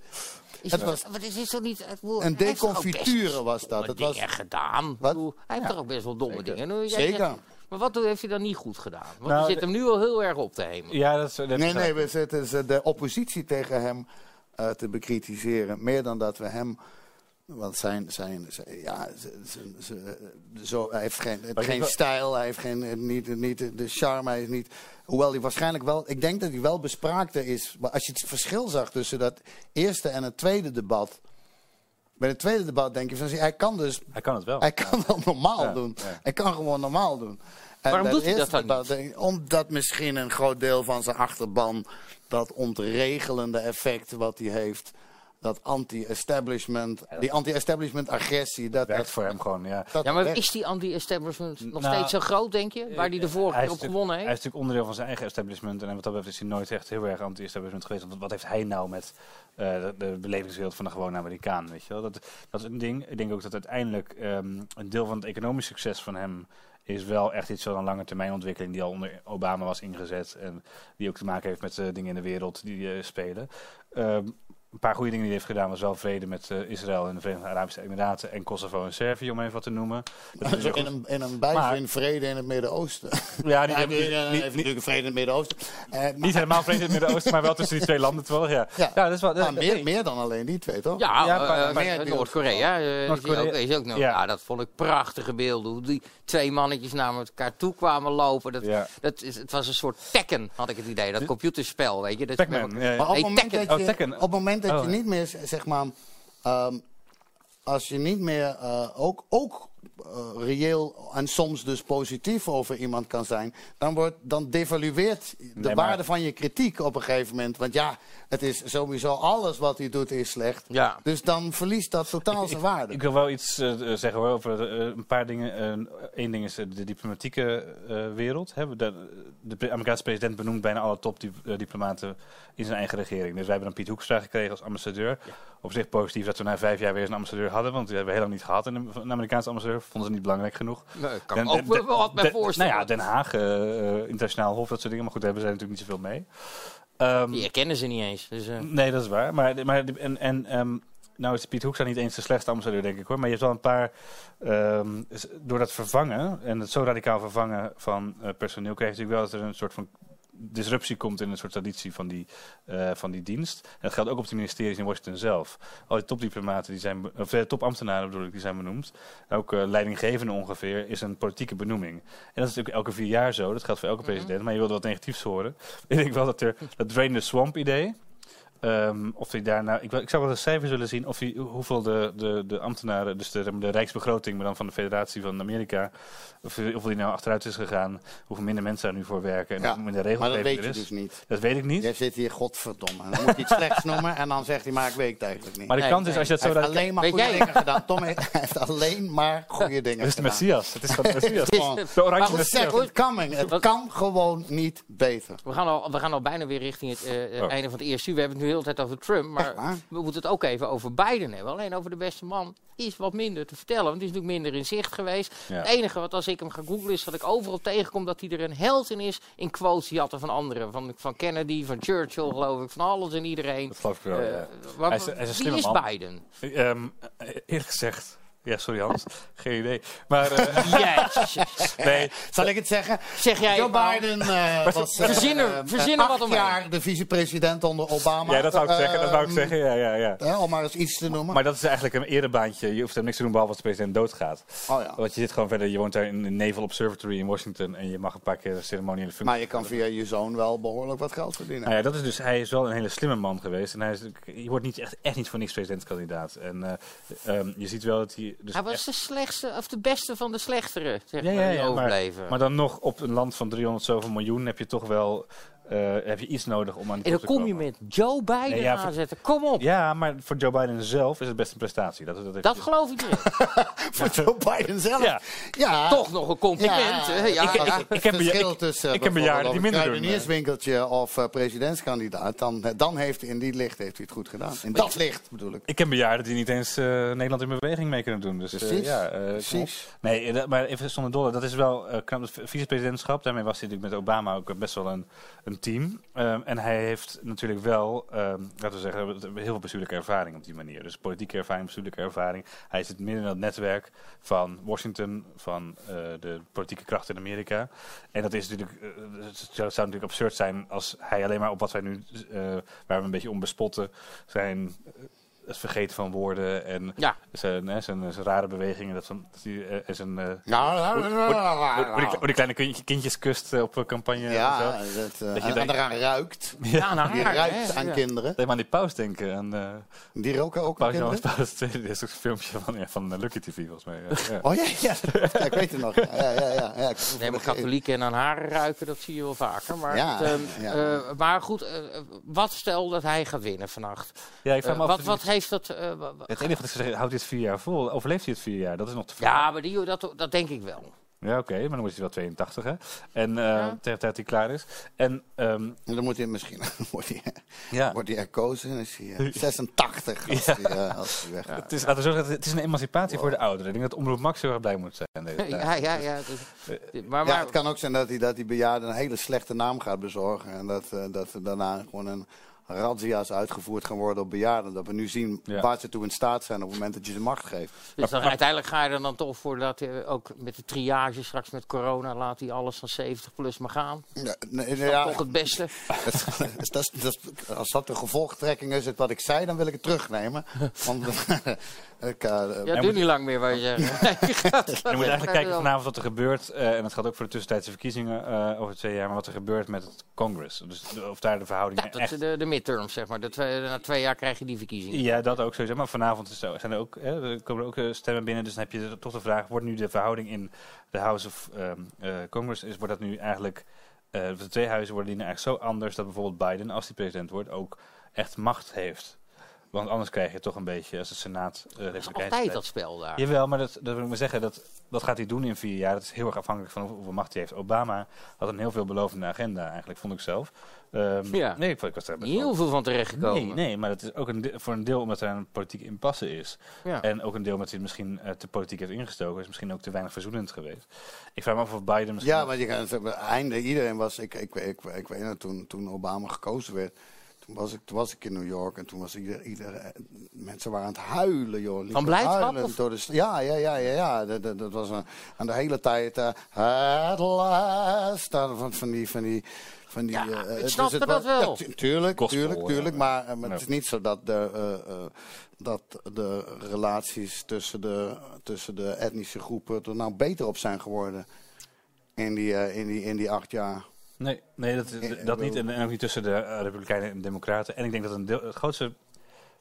Is Het dat- was wat is dit zo niet? het woord- een deconfiture was dat. Het was, gedaan. Wat? Bedoel, Hij heeft toch ook best wel domme dingen. Nu, Zeker. zegt- maar wat heeft hij dan niet goed gedaan? Want Nou, je zit hem nu al heel erg op te hemelen. Ja, dat is... Dat nee, nee, we zitten de oppositie tegen hem eh, te bekritiseren. Meer dan dat we hem... Want zijn, zijn, zijn- ja, zo, hij heeft geen, geen stijl, hij heeft geen, niet, niet de charme, hij is niet... Hoewel hij waarschijnlijk wel, ik denk dat hij wel bespraakter is. Maar als je het verschil zag tussen dat eerste en het tweede debat. Bij het tweede debat denk je van, zie, hij kan dus, Hij kan het wel. hij kan wel normaal Ja, doen. ja. Hij kan gewoon normaal doen. En Waarom doet het hij dat eerste dan debat ik, Omdat misschien een groot deel van zijn achterban, dat ontregelende effect wat hij heeft, dat anti-establishment, die anti-establishment agressie, dat, werkt dat, voor hem gewoon, ja. Ja, maar werkt. is die anti-establishment nog Nou, steeds zo groot, denk je? Waar hij de vorige keer is op gewonnen Hij is heeft? natuurlijk onderdeel van zijn eigen establishment. En wat dat betreft is hij nooit echt heel erg anti-establishment geweest. Want wat heeft hij nou met eh, de, de belevingswereld van de gewone Amerikaan? Weet je wel? Dat, dat is een ding. Ik denk ook dat uiteindelijk ehm, een deel van het economisch succes van hem is wel echt iets van een lange termijn ontwikkeling die al onder Obama was ingezet. En die ook te maken heeft met de dingen in de wereld die eh, spelen. Ehm, een paar goede dingen die hij heeft gedaan was wel vrede met eh, Israël en de Verenigde Arabische Emiraten en Kosovo en Servië, om even wat te noemen. Dat is in goed. een, in een bijzin vrede in het Midden-Oosten. Ja, die Ja, eh, niet- heeft natuurlijk vrede in het Midden-Oosten. Eh, maar- Niet helemaal vreemd in het Midden-Oosten, maar wel tussen die twee landen toch? Ja, Ja. ja. dat is wel. maar dat- meer, meer dan alleen die twee, toch? Ja, Ja, Noord-Korea. Noord-Korea. is ook- is ook nog. Ja. Ja. dat vond ik prachtige beelden. Hoe die twee mannetjes naar elkaar toe kwamen lopen. Dat, Ja. dat is, het was een soort Tekken, had ik het idee. Dat computerspel, weet je. Dat Pac-Man. Maar op het moment. Dat je, Oh, je niet meer, zeg maar, ehm, als je niet meer eh, ook, ook reëel en soms dus positief over iemand kan zijn, dan, wordt, dan devalueert de Nee, maar- waarde van je kritiek op een gegeven moment. Want ja, het is sowieso alles wat hij doet is slecht. Ja. Dus dan verliest dat totaal zijn waarde. Ik wil wel iets eh, zeggen hoor, over eh, een paar dingen. Eén ding is eh, de diplomatieke eh, wereld. Hè. De, de Amerikaanse president benoemt bijna alle topdiplomaten in zijn eigen regering. Dus wij hebben dan Piet Hoekstra gekregen als ambassadeur. Op zich positief dat we na vijf jaar weer eens een ambassadeur hadden. Want die hebben we heel lang niet gehad, een Amerikaanse ambassadeur. Vonden ze niet belangrijk genoeg. Nee, kan Den- ik ook Den- wel wat bij Den- voorstellen. Nou ja, Den Haag, eh, eh, internationaal hof, dat soort dingen. Maar goed, daar hebben zij natuurlijk niet zoveel mee. Ehm, Die herkennen ze niet eens. Dus, eh, Nee, dat is waar. Maar, maar en, en ehm, nou is Piet Hoekstra niet eens de slechtste ambassadeur, denk ik hoor. Maar je hebt wel een paar. ehm, door dat vervangen en het zo radicaal vervangen van eh, personeel, krijg je natuurlijk wel dat er een soort van disruptie komt in een soort traditie van die, eh, van die dienst. En dat geldt ook op de ministeries in Washington zelf. Al die topdiplomaten, die zijn, of eh, topambtenaren bedoel ik, die zijn benoemd. Ook eh, leidinggevende ongeveer is een politieke benoeming. En dat is natuurlijk elke vier jaar zo. Dat geldt voor elke president. Maar je wilde wat negatiefs horen. Ik denk wel dat er dat drain the swamp idee. Ehm, of hij daar nou, ik, ik zou wel een cijfer willen zien of hij, hoeveel de, de, de ambtenaren, dus de, de rijksbegroting, maar dan van de Federatie van Amerika, of, die- of die nou achteruit is gegaan, hoeveel minder mensen daar nu voor werken en Ja, minder Maar dat weet je dus niet. Dat weet ik niet. Jij zit hier, godverdomme. Dan moet je iets slechts noemen en dan zegt hij, maar ik weet het eigenlijk niet. Maar de Nee, kans is als je dat hij zo heeft radicaal... alleen maar goede dingen gedaan. Tom heeft heeft alleen maar goede dingen Het is de gedaan. Messias. Het is van de Messias. De oranje Messias. Coming. Het kan gewoon niet beter. we, gaan al, we gaan al bijna weer richting het eh, eh, Oh. einde van het eerste uur. We hebben het nu de hele tijd over Trump. Maar we moeten het ook even over Biden hebben. Alleen over de beste man is wat minder te vertellen. Want die is natuurlijk minder in zicht geweest. Ja. Het enige wat als ik hem ga googlen is dat ik overal tegenkom dat hij er een held in is. In quotes jatten van anderen. Van, van Kennedy, van Churchill geloof ik. Van alles en iedereen. Dat geloof ik wel, ja. wat- Hij is- hij is een wie slimme is man. Biden? Ehm, eerlijk gezegd... Ja, sorry Hans. Geen idee. Maar eh, Jezus. nee, Zal ik het zeggen? Zeg jij Joe nou? Biden eh, was Verzinnen- eh, verzinnen wat acht omheen. jaar de vicepresident onder Obama. ja, dat zou ik zeggen. Dat wou ik Ehm, zeggen. Ja, ja, ja. hè, om maar eens iets te noemen. Maar dat is eigenlijk een erebaantje. Je hoeft hem niks te doen behalve als de president doodgaat. oh, ja. Want je zit gewoon verder, je woont daar in de Naval Observatory in Washington en je mag een paar keer een ceremoniële functie. Maar je kan via je zoon wel behoorlijk wat geld verdienen. Nou ja, dat is dus, hij is wel een hele slimme man geweest. En hij is, je wordt niet echt, echt niet voor niks presidentskandidaat. En eh, ehm, je ziet wel dat hij. Dus Hij was echt- de slechtste, of de beste van de slechtere, zeg Ja, maar, ja, maar, maar dan nog op een land van 300 zoveel miljoen heb je toch wel eh, heb je iets nodig om aan die En dan kom je komen. met Joe Biden Nee, ja, aanzetten. Kom op. Ja, maar voor Joe Biden zelf is het best een prestatie. Dat, dat, Dat geloof ik niet. Voor Joe Biden zelf. Ja. Ja. Toch nog een compliment. hè? Ja, ik, ja. ik, ik ik heb heb verschil ik- tussen ik heb bejaarden die minder doen, een kruidenierswinkeltje of eh, presidentskandidaat. Dan, dan heeft hij in die licht heeft hij het goed gedaan. In dat licht bedoel ik. Ik ken bejaarden die niet eens eh, Nederland in beweging mee kunnen doen. Dus, eh, Precies, ja, eh. Precies. Nee, eh, dat- maar even zonder dolle. Dat is wel eh, knap. Het vicepresidentschap, daarmee was hij natuurlijk met Obama ook best wel een, een team. Ehm, en hij heeft natuurlijk wel, ehm, laten we zeggen, heel veel bestuurlijke ervaring op die manier. Dus politieke ervaring, bestuurlijke ervaring. Hij zit midden in dat netwerk van Washington, van eh, de politieke kracht in Amerika. En dat is natuurlijk, eh, het zou, natuurlijk absurd zijn als hij alleen maar op wat wij nu, eh, waar we een beetje om bespotten, zijn het vergeten van woorden en Ja. zijn, hè, zijn, zijn rare bewegingen. Dat van, dat hij, eh, en zijn, eh, Nou, hoe- die, kleine kindje- kindjes kust eh, op eh, campagne. ja, en zo. dat, eh, Dat je eraan ruikt. Ja, haar, ruikt aan Ja. kinderen. Deed me aan die paus denken. Aan uh, Die roken ook aan Paus kinderen. Paus. Dit is ook een filmpje van, ja, van eh, Lucky TV volgens mij. Ja, ja. Oh ja, ja. ja, ik weet het nog. Ja, ja, ja. ja. ja. ik- Nee, maar katholieken en aan haren ruiken, dat zie je wel vaker. Maar, Ja, het, ehm, ja. eh, maar goed, eh, wat stel dat hij gaat winnen vannacht? Ja, ik vraag Eh, me af. wat, wat heeft dat... eh, Het enige wat ik zeg, houdt dit vier jaar vol? Overleeft hij het vier jaar? Dat is nog te vragen. ja, maar die, dat, dat denk ik wel. Ja, oké, maar dan wordt hij wel 82, hè? En eh Ja. tegen de tijd dat hij klaar is. En ehm, En dan moet hij misschien wordt hij, ja, wordt hij herkozen en is hij eh, 86 als hij, eh, als hij weg het is, laten we zo zeggen, het is een emancipatie voor de ouderen. Ik denk dat Omroep Max heel erg blij moet zijn. Deze ja, ja, ja. dus- maar, Ja, maar, het kan ook zijn dat hij, dat die bejaarden een hele slechte naam gaat bezorgen. En dat, eh, dat er daarna gewoon een razzia's uitgevoerd gaan worden op bejaarden. Dat we nu zien Ja. waar ze toe in staat zijn op het moment dat je ze macht geeft. dus dan, uiteindelijk ga je er dan toch voor dat eh, ook met de triage straks met corona laat hij alles van 70 plus maar gaan. Ja, nee, Dat nee, is ja, toch het beste. als dat de gevolgtrekking is, het wat ik zei, dan wil ik het terugnemen. Want ik, eh, Ja, moet- duurt niet lang meer, wat je zegt. Je moet eigenlijk kijken vanavond wat er gebeurt. eh, en dat gaat ook voor de tussentijdse verkiezingen eh, over twee jaar. Maar wat er gebeurt met het Congress. Dus de- of daar de verhoudingen Ja, dat echt... de, de midterms, zeg maar. De twee, na twee jaar krijg je die verkiezingen. Ja, dat ook sowieso. Maar vanavond is zo, zijn er ook, hè, er komen er ook stemmen binnen. Dus dan heb je toch de vraag, wordt nu de verhouding in de House of ehm, eh, Congress, is, wordt dat nu eigenlijk, eh, de twee huizen worden die nu eigenlijk zo anders dat bijvoorbeeld Biden, als hij president wordt, ook echt macht heeft. Want anders krijg je toch een beetje, als de Senaat... eh, Dat is altijd dat spel daar. Jawel, maar dat, dat wil ik maar zeggen, dat, dat gaat hij doen in vier jaar. Dat is heel erg afhankelijk van hoe- hoeveel macht hij heeft. Obama had een heel veelbelovende agenda eigenlijk, vond ik zelf. Ehm, Ja. Nee, ik, vond- ik was daar best Niet wel- heel veel van terechtgekomen. Nee, nee, maar dat is ook een voor een deel omdat er een politieke impasse is. Ja. En ook een deel omdat hij het misschien eh, te politiek heeft ingestoken. Is misschien ook te weinig verzoenend geweest. Ik vraag me af of Biden misschien... Ja, want je kan het einde. Iedereen was. Ik, ik, ik, ik, weet het, toen, toen Obama gekozen werd. Toen was, ik, toen was ik in New York en toen was ieder, ieder, mensen waren aan het huilen, joh. Van blijdschap? Door de, ja, ja, ja, ja, ja. Dat, dat, dat was een, aan de hele tijd. eh at last. Van, van die. Van die van die, Ja, eh, ik dus snapte dat wel. Ja, tu- tuurlijk, Gospel, tuurlijk, ja. tuurlijk. Maar, eh, maar het is niet zo dat de, eh, eh, dat de relaties tussen de, tussen de etnische groepen er nou beter op zijn geworden. In die, in die, in die acht jaar. Nee, nee dat, Eh, dat niet. En, ook niet tussen de eh, Republikeinen en de Democraten. En ik denk dat een deel, het grootste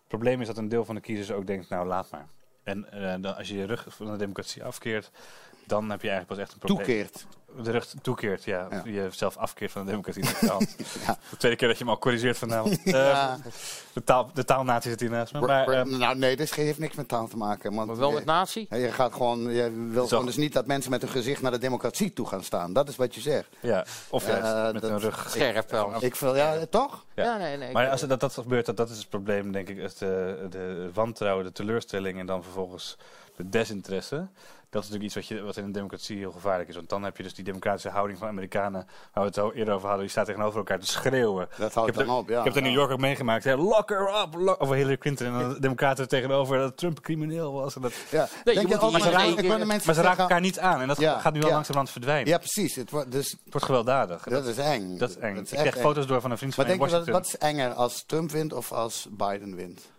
probleem is dat een deel van de kiezers ook denkt, nou laat maar. En eh, dan, als je je rug van de democratie afkeert, dan heb je eigenlijk pas echt een probleem. Toekeert. De rug toekeert, ja. Ja. Je zelf afkeert van de democratie. Dat. Ja. De tweede keer dat je hem al corrigeert vanavond. Eh, Ja. de, taal, de taalnatie zit hier naast me. Maar, eh, nou, nee, dit heeft niks met taal te maken. Want Maar wel je, met natie? je gaat gewoon, je wil Zo. gewoon dus niet dat mensen met hun gezicht naar de democratie toe gaan staan. Dat is wat je zegt. ja, of juist met dat- een rug. Scherp wel. Ik wil, ja, toch? Ja. Ja, nee, nee. Maar als dat, dat gebeurt, dat, dat is het probleem, denk ik. Het, eh, de wantrouwen, de teleurstelling en dan vervolgens desinteresse. Dat is natuurlijk iets wat, je, wat in een democratie heel gevaarlijk is. Want dan heb je dus die democratische houding van Amerikanen, waar we het al eerder over hadden, die staat tegenover elkaar te schreeuwen. Dat houdt ik heb dan op, ja. Ik heb het in New York ook meegemaakt. Hè, lock her up! Lock, over Hillary Clinton en de democraten tegenover dat Trump crimineel was. En dat, Ja. je Denk moet die maar ze raken, maar ze raken elkaar niet aan. En dat Ja, gaat nu al ja. langzamerhand verdwijnen. Ja, precies. Het wordt, dus, Het wordt gewelddadig. dat is eng. Dat is eng. Dat is ik krijg eng. foto's door van een vriend van mij in je, wat, Washington. wat is enger als Trump wint of als Biden wint?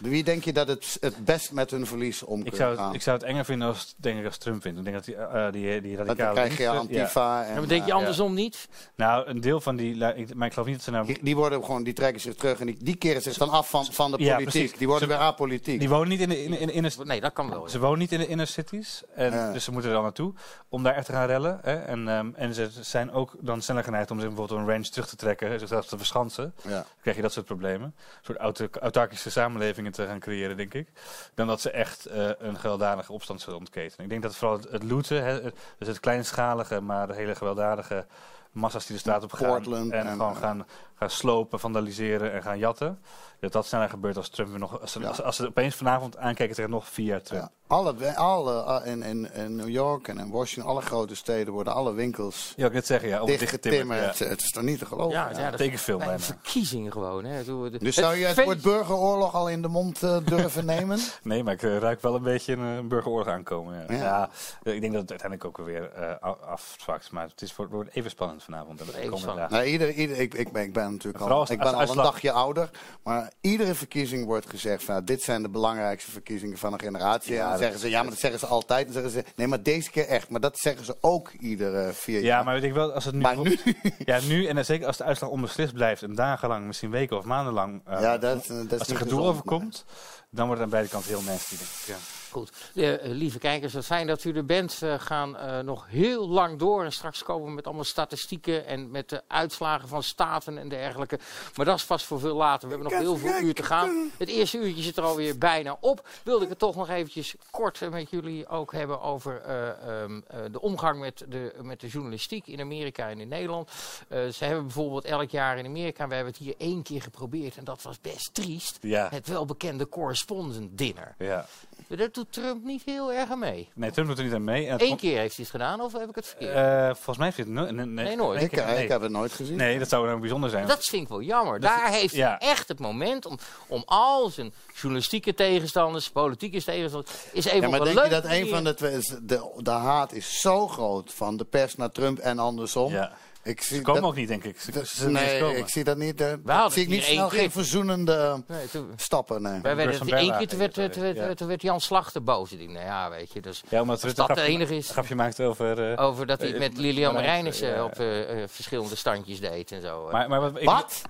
Wie denk je dat het het best met hun verlies om Ik zou, het, gaan? ik zou het enger vinden als, denk ik, als Trump wint. Ik denk dat die, eh, die, die Want radicale... dan krijg je ja. Antifa en... Maar denk je eh, andersom niet? Nou, een deel van die... Maar ik geloof niet dat ze nou... die, die worden gewoon, die trekken zich terug en die, die keren zich dan af van, van de Ja, politiek. Die worden Ze- weer apolitiek. Die wonen niet in de, in, in, in de Nee, dat kan wel. ja. Ze wonen niet in de inner cities, en, Ja. dus ze moeten er dan naartoe om daar echt te gaan rellen. Hè? En, ehm, en ze zijn ook dan sneller geneigd om zich bijvoorbeeld een range terug te trekken, zichzelf te verschansen. Ja. Dan krijg je dat soort problemen. Een soort autarkische samenlevingen te gaan creëren, denk ik. Dan dat ze echt eh, een gewelddadige opstand zullen ontketenen. Ik denk dat vooral het, het looten, hè, dus het kleinschalige, maar hele gewelddadige massa's die de straat op gaan. Portland en, en, gewoon eh, gaan, gaan slopen, vandaliseren en gaan jatten. Dat dat sneller gebeurt als Trump weer nog. Als Ja. als, als ze opeens vanavond aankijken tegen nog vier jaar Trump. Ja. Alle, alle ah, in, in, in New York en in Washington, alle grote steden worden alle winkels Ja, ik net zeggen, ja. Dichtgetimmerd. Ja. Het, het is toch niet te geloven? Ja, Ja. ja, dat Tekenfilm bij een bijna. verkiezing gewoon. Hè. Dus zou je het woord burgeroorlog al in de mond eh, durven nemen? Nee, maar ik eh, ruik wel een beetje een, eh, burgeroorlog aankomen. Ja. Ja. Ja. eh, ik denk dat het uiteindelijk ook weer eh, a- afzwakt. Maar het is voor, wordt even spannend vanavond. En Even spannend. Nee, ieder, ieder, ik, ik, ben, ik ben natuurlijk al, als- ik als ben al een dagje ouder. Maar iedere verkiezing wordt gezegd van... dit zijn de belangrijkste verkiezingen van een generatie. Ja, en dan zeggen ze, ja, maar dat zeggen ze altijd. Dan zeggen ze, nee, maar deze keer echt. Maar dat zeggen ze ook iedere vier Ja, jaar. maar weet ik wel, als het nu... Maar nu... Ja, nu en dan zeker als de uitslag onbeslist blijft en dagenlang, misschien weken of maandenlang, eh, Ja, dat, dat als er gedoe overkomt, dan wordt het aan beide kanten heel nasty, denk ik. Ja. Goed. Eh, eh, lieve kijkers, wat fijn dat u er bent. We gaan eh, nog heel lang door. En straks komen we met allemaal statistieken en met de uitslagen van staten en dergelijke. Maar dat is vast voor veel later. We hebben nog heel veel uur te gaan. Het eerste uurtje zit er alweer bijna op. Wilde ik het toch nog eventjes kort eh, met jullie ook hebben over eh, ehm, eh, de omgang met de, met de journalistiek in Amerika en in Nederland. Eh, ze hebben bijvoorbeeld elk jaar in Amerika, we hebben het hier één keer geprobeerd en dat was best triest. Ja. Het welbekende correspondent dinner. ja. Daar doet Trump niet heel erg aan mee. Nee, Trump doet er niet aan mee. Eén keer heeft hij het gedaan, of heb ik het verkeerd? eh, volgens mij vindt het no nee, nee, Nee, nooit. Ik, nee, ik nee. heb het nooit gezien. Nee, dat zou nou bijzonder zijn. dat vind ik wel jammer. Daar heeft hij echt het moment om, om al zijn journalistieke tegenstanders, politieke tegenstanders, is even Ja, op maar denk je dat een van de twee... is- De, de haat is zo groot van de pers naar Trump en andersom. Ja. Ik zie Ze komen dat, ook niet, denk ik. Ze, dat- ze nee, ik zie dat niet. eh, zie ik het niet snel geen keer. verzoenende Nee, toen, stappen. Nee. wij werden het één keer, toen werd, werd, het, werd, ja. werd, werd Jan Slachter boos. Ik denk, nou ja, weet je, dus Ja, omdat als dat de grapje- enige is, grapje maakt over... eh, over dat hij eh, met Lilian Marijnissen, ja. op eh, eh, verschillende standjes deed en zo. eh. maar, maar wat, ik- Wat?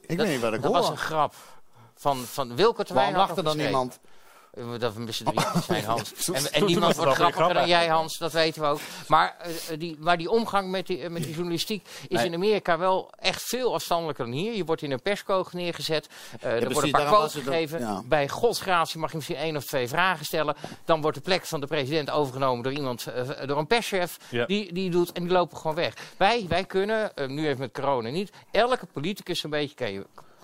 Ik dat, weet niet wat ik dat hoor. was een grap. Van, van Wilke Terwijn Waarom had lacht er nog dan geschreven. Dat we met z'n drieën zijn, Hans. En, en niemand wordt grappiger dan jij. Hans. Dat weten we ook. Maar, eh, die, maar die omgang met die, eh, met die journalistiek is Nee. in Amerika wel echt veel afstandelijker dan hier. Je wordt in een perscoog neergezet. eh, er worden precies, een paar quotes gegeven. ja. Bij godsgratie mag je misschien één of twee vragen stellen. Dan wordt de plek van de president overgenomen door iemand, door een perschef. Ja. Die, die doet en die lopen gewoon weg. Wij, wij kunnen, nu even met corona niet, elke politicus een beetje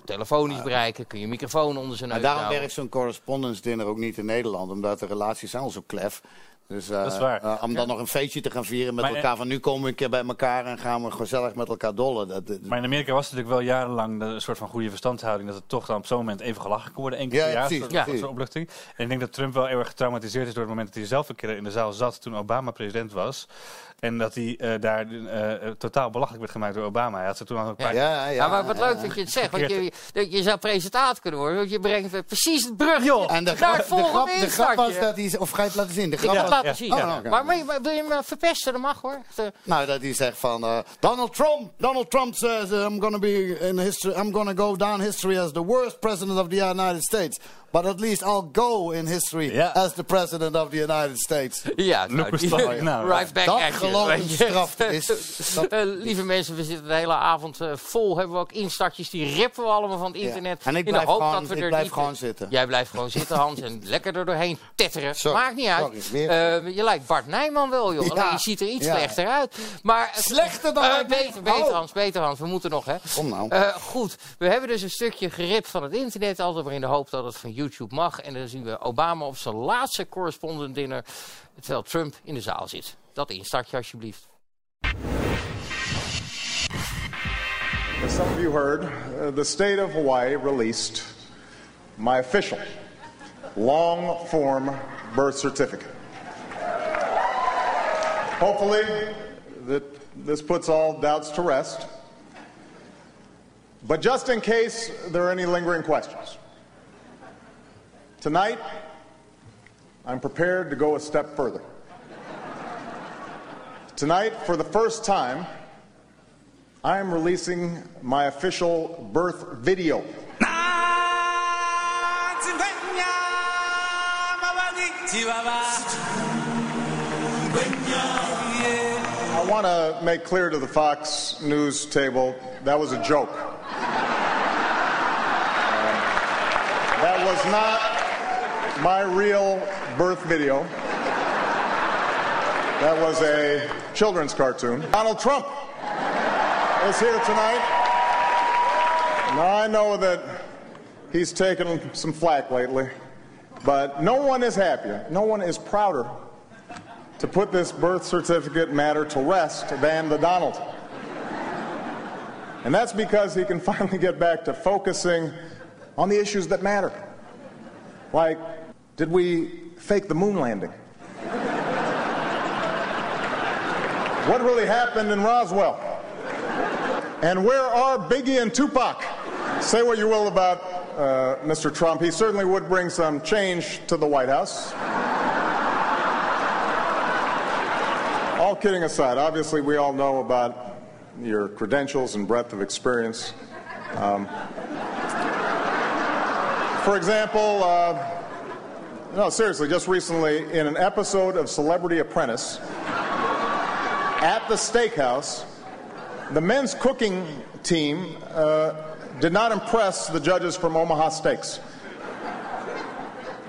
telefonisch bereiken, kun je microfoon onder zijn Maar neus daarom houden. werkt zo'n correspondence dinner ook niet in Nederland, omdat de relaties zijn al zo klef. Dus eh, Dat is waar. eh, om dan nog een feestje te gaan vieren met Maar, eh, elkaar, van nu komen we een keer bij elkaar en gaan we gezellig met elkaar dollen. Dat, dat- Maar in Amerika was het natuurlijk wel jarenlang een soort van goede verstandhouding dat het toch dan op zo'n moment even gelachen kon worden. één keer Ja, per jaar, precies, ja. soort opluchting. En ik denk dat Trump wel erg getraumatiseerd is door het moment dat hij zelf een keer in de zaal zat toen Obama president was. En dat hij eh, daar totaal belachelijk werd gemaakt door Obama. Hij had ze toen al een paar... ja, ja, Ja, maar wat ja, leuk ja. dat je het zegt. Want je, dat je zou presentator kunnen worden. Want je brengt precies het brugje En de naar grap, de, grap, de grap was dat hij, of ga je het laten zien? De grap was, ja. Oh. Maar, maar, maar wil je me verpesten? Dat mag hoor. De- nou, dat hij zegt van eh, Donald Trump. Donald Trump says uh, I'm gonna be in history. I'm gonna go down history as the worst president of the United States. But at least I'll go in history as the president of the United States. Ja, talking now. Right back Dat at you, geloof ik straf is. Dat- Eh, lieve mensen, we zitten de hele avond eh, vol. Hebben we ook instartjes, die rippen we allemaal van het internet. En ik in de blijf hoop gewoon- dat we ik er blijf niet, gewoon zitten. Jij blijft gewoon zitten, Hans, en lekker er doorheen tetteren. Sorry, Maakt niet uit. sorry. Eh, je lijkt Bart Nijman wel, joh. Ja. Alleen je ziet er iets Ja. slechter uit. Maar, Slechter dan Eh, beter, beter, Oh. Hans, beter, Hans. We moeten nog, hè. Kom nou. Eh, goed, we hebben dus een stukje geript van het internet, altijd maar in de hoop dat het van YouTube mag. En dan zien we Obama op zijn laatste correspondent dinner, terwijl Trump in de zaal zit. Dat instartje alsjeblieft. As some of you heard, uh, the state of Hawaii released my official long form birth certificate. Hopefully, that this puts all doubts to rest. But just in case there are any lingering questions, Tonight, I'm prepared to go a step further. Tonight, for the first time, I am releasing my official birth video. I want to make clear to the Fox News table that was a joke. Um, that was not my real birth video. That was a children's cartoon. Donald Trump is here tonight. Now, I know that he's taken some flack lately, but no one is happier, no one is prouder to put this birth certificate matter to rest than the Donald. And that's because he can finally get back to focusing on the issues that matter. Like, did we fake the moon landing? what really happened in Roswell? And where are Biggie and Tupac? Say what you will about uh, Mr. Trump. He certainly would bring some change to the White House. all kidding aside, obviously, we all know about your credentials and breadth of experience. Um, for example, uh, no, seriously, just recently, in an episode of Celebrity Apprentice, at the steakhouse, the men's cooking team uh, did not impress the judges from Omaha Steaks.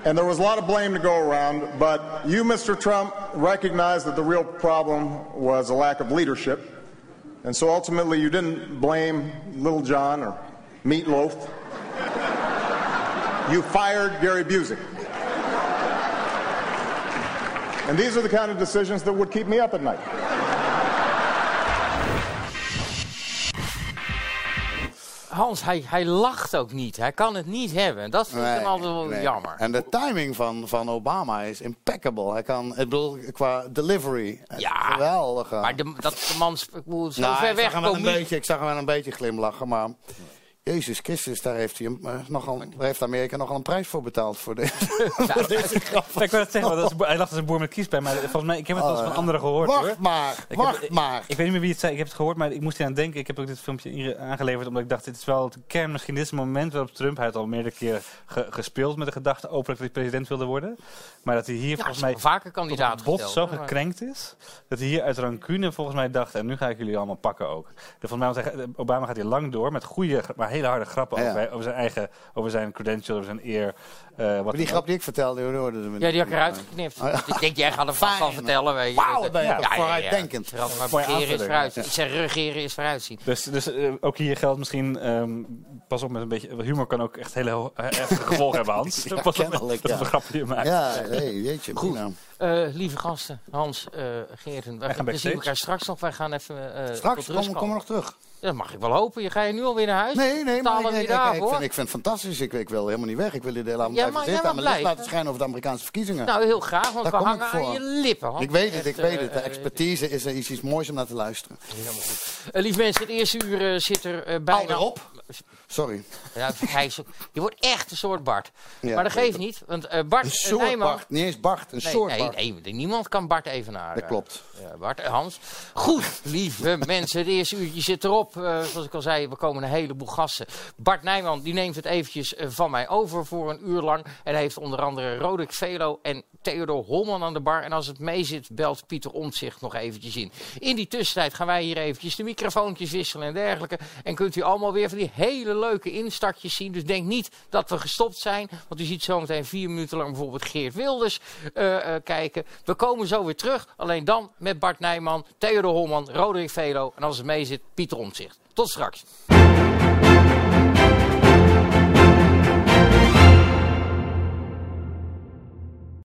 And there was a lot of blame to go around, but you, Mr. Trump, recognized that the real problem was a lack of leadership. And so ultimately, you didn't blame Little John or Meatloaf. You fired Gary Busey. And these are the kind of decisions that would keep me up at night. Hans, hij, hij lacht ook niet. Hij kan het niet hebben. Dat vind ik Nee, hem altijd wel nee. jammer. En de timing van, van Obama is impeccable. Hij kan, ik bedoel, qua delivery. Ja, Geweldig. eh. Maar de, dat de man ik bedoel, zo Nou, ver ik weg zag hem wel een beetje, ik zag hem wel een beetje glimlachen, maar... Jezus Christus, daar heeft, hij, hem, eh, nogal, daar heeft Amerika nogal een prijs voor betaald. Voor de, voor deze grap. Ik wil het zeggen, dat is, hij lacht als een boer met kiespijn. Maar volgens mij, ik heb het wel eens van anderen gehoord hoor. Wacht maar, Ik wacht heb- maar. Ik weet niet meer wie het zei, ik heb het gehoord, maar ik moest hier aan denken. Ik heb ook dit filmpje aangeleverd omdat ik dacht, dit is wel het kern, misschien dit is het moment waarop Trump, hij had al meerdere keren ge- gespeeld met de gedachte openlijk dat hij president wilde worden. Maar dat hij hier Ja, volgens mij vaker kandidaat het bot gesteld, zo gekrenkt is, dat hij hier uit rancune volgens mij dacht, en nu ga ik jullie allemaal pakken ook. De, volgens mij, Obama gaat hier lang door met goede, maar hele harde grappen Ja. over, over zijn eigen, over zijn credentials, over zijn eer. eh, wat Maar die grap die ik vertelde, die hoorde hem Ja, die had ik eruit geknipt. Oh, ja. Ik denk, jij gaat er vast van vertellen. Weet je. Wauw, ben je ja, vooruitdenkend. Ja, ja. Maar regeren is vooruit. ja. Ik zeg regeren is vooruitzien. Dus, dus eh, ook hier geldt misschien, ehm, pas op met een beetje, humor kan ook echt hele eh, heftige gevolgen hebben, Hans. Ja, pas op met dat ja. we grappen je maakt. Ja, hey, jeetje. Goed. Eh, lieve gasten, Hans, eh Geerten, wij gaan we zien elkaar straks nog. Wij gaan even eh Straks, tot rust kom, kom komen. nog terug. Dat mag ik wel hopen. Je ga je nu alweer naar huis? Nee, nee, maar ik, vind, ik vind het fantastisch. Ik, ik wil helemaal niet weg. Ik wil de hele avond Ja, zitten. maar en mijn licht laten schijnen over de Amerikaanse verkiezingen. Nou, heel graag, want Daar we kom hangen ik aan voor. je lippen. Hans. ik weet het, ik weet eh, het. De eh, expertise is, is iets moois om naar te luisteren. Helemaal goed. Eh, lieve mensen, het eerste uur zit er eh, bijna op? Sorry. Ja, hij is ook- je wordt echt een soort Bart. Ja, maar dat geeft niet, want eh, Bart Een eh, soort Nijman... Bart. Niet eens Bart, een Nee, soort nee, Bart. nee, niemand kan Bart evenaren. Dat klopt. Ja, Bart, eh, Hans. Goed, lieve mensen, het eerste uurtje zit erop. Eh, zoals ik al zei, we komen een heleboel gasten. Bart Nijman die neemt het eventjes van mij over voor een uur lang. En hij heeft onder andere Roderick Velo en Theodor Holman aan de bar. En als het mee zit, belt Pieter Omtzigt nog eventjes in. In die tussentijd gaan wij hier eventjes de microfoontjes wisselen en dergelijke. En kunt u allemaal weer van die hele leuke instartjes zien. Dus denk niet dat we gestopt zijn. Want u ziet zometeen vier minuten lang bijvoorbeeld Geert Wilders eh, eh, kijken. We komen zo weer terug. Alleen dan met Bart Nijman, Theodor Holman, Roderick Velo. En als het mee zit, Pieter Omtzigt. Tot straks.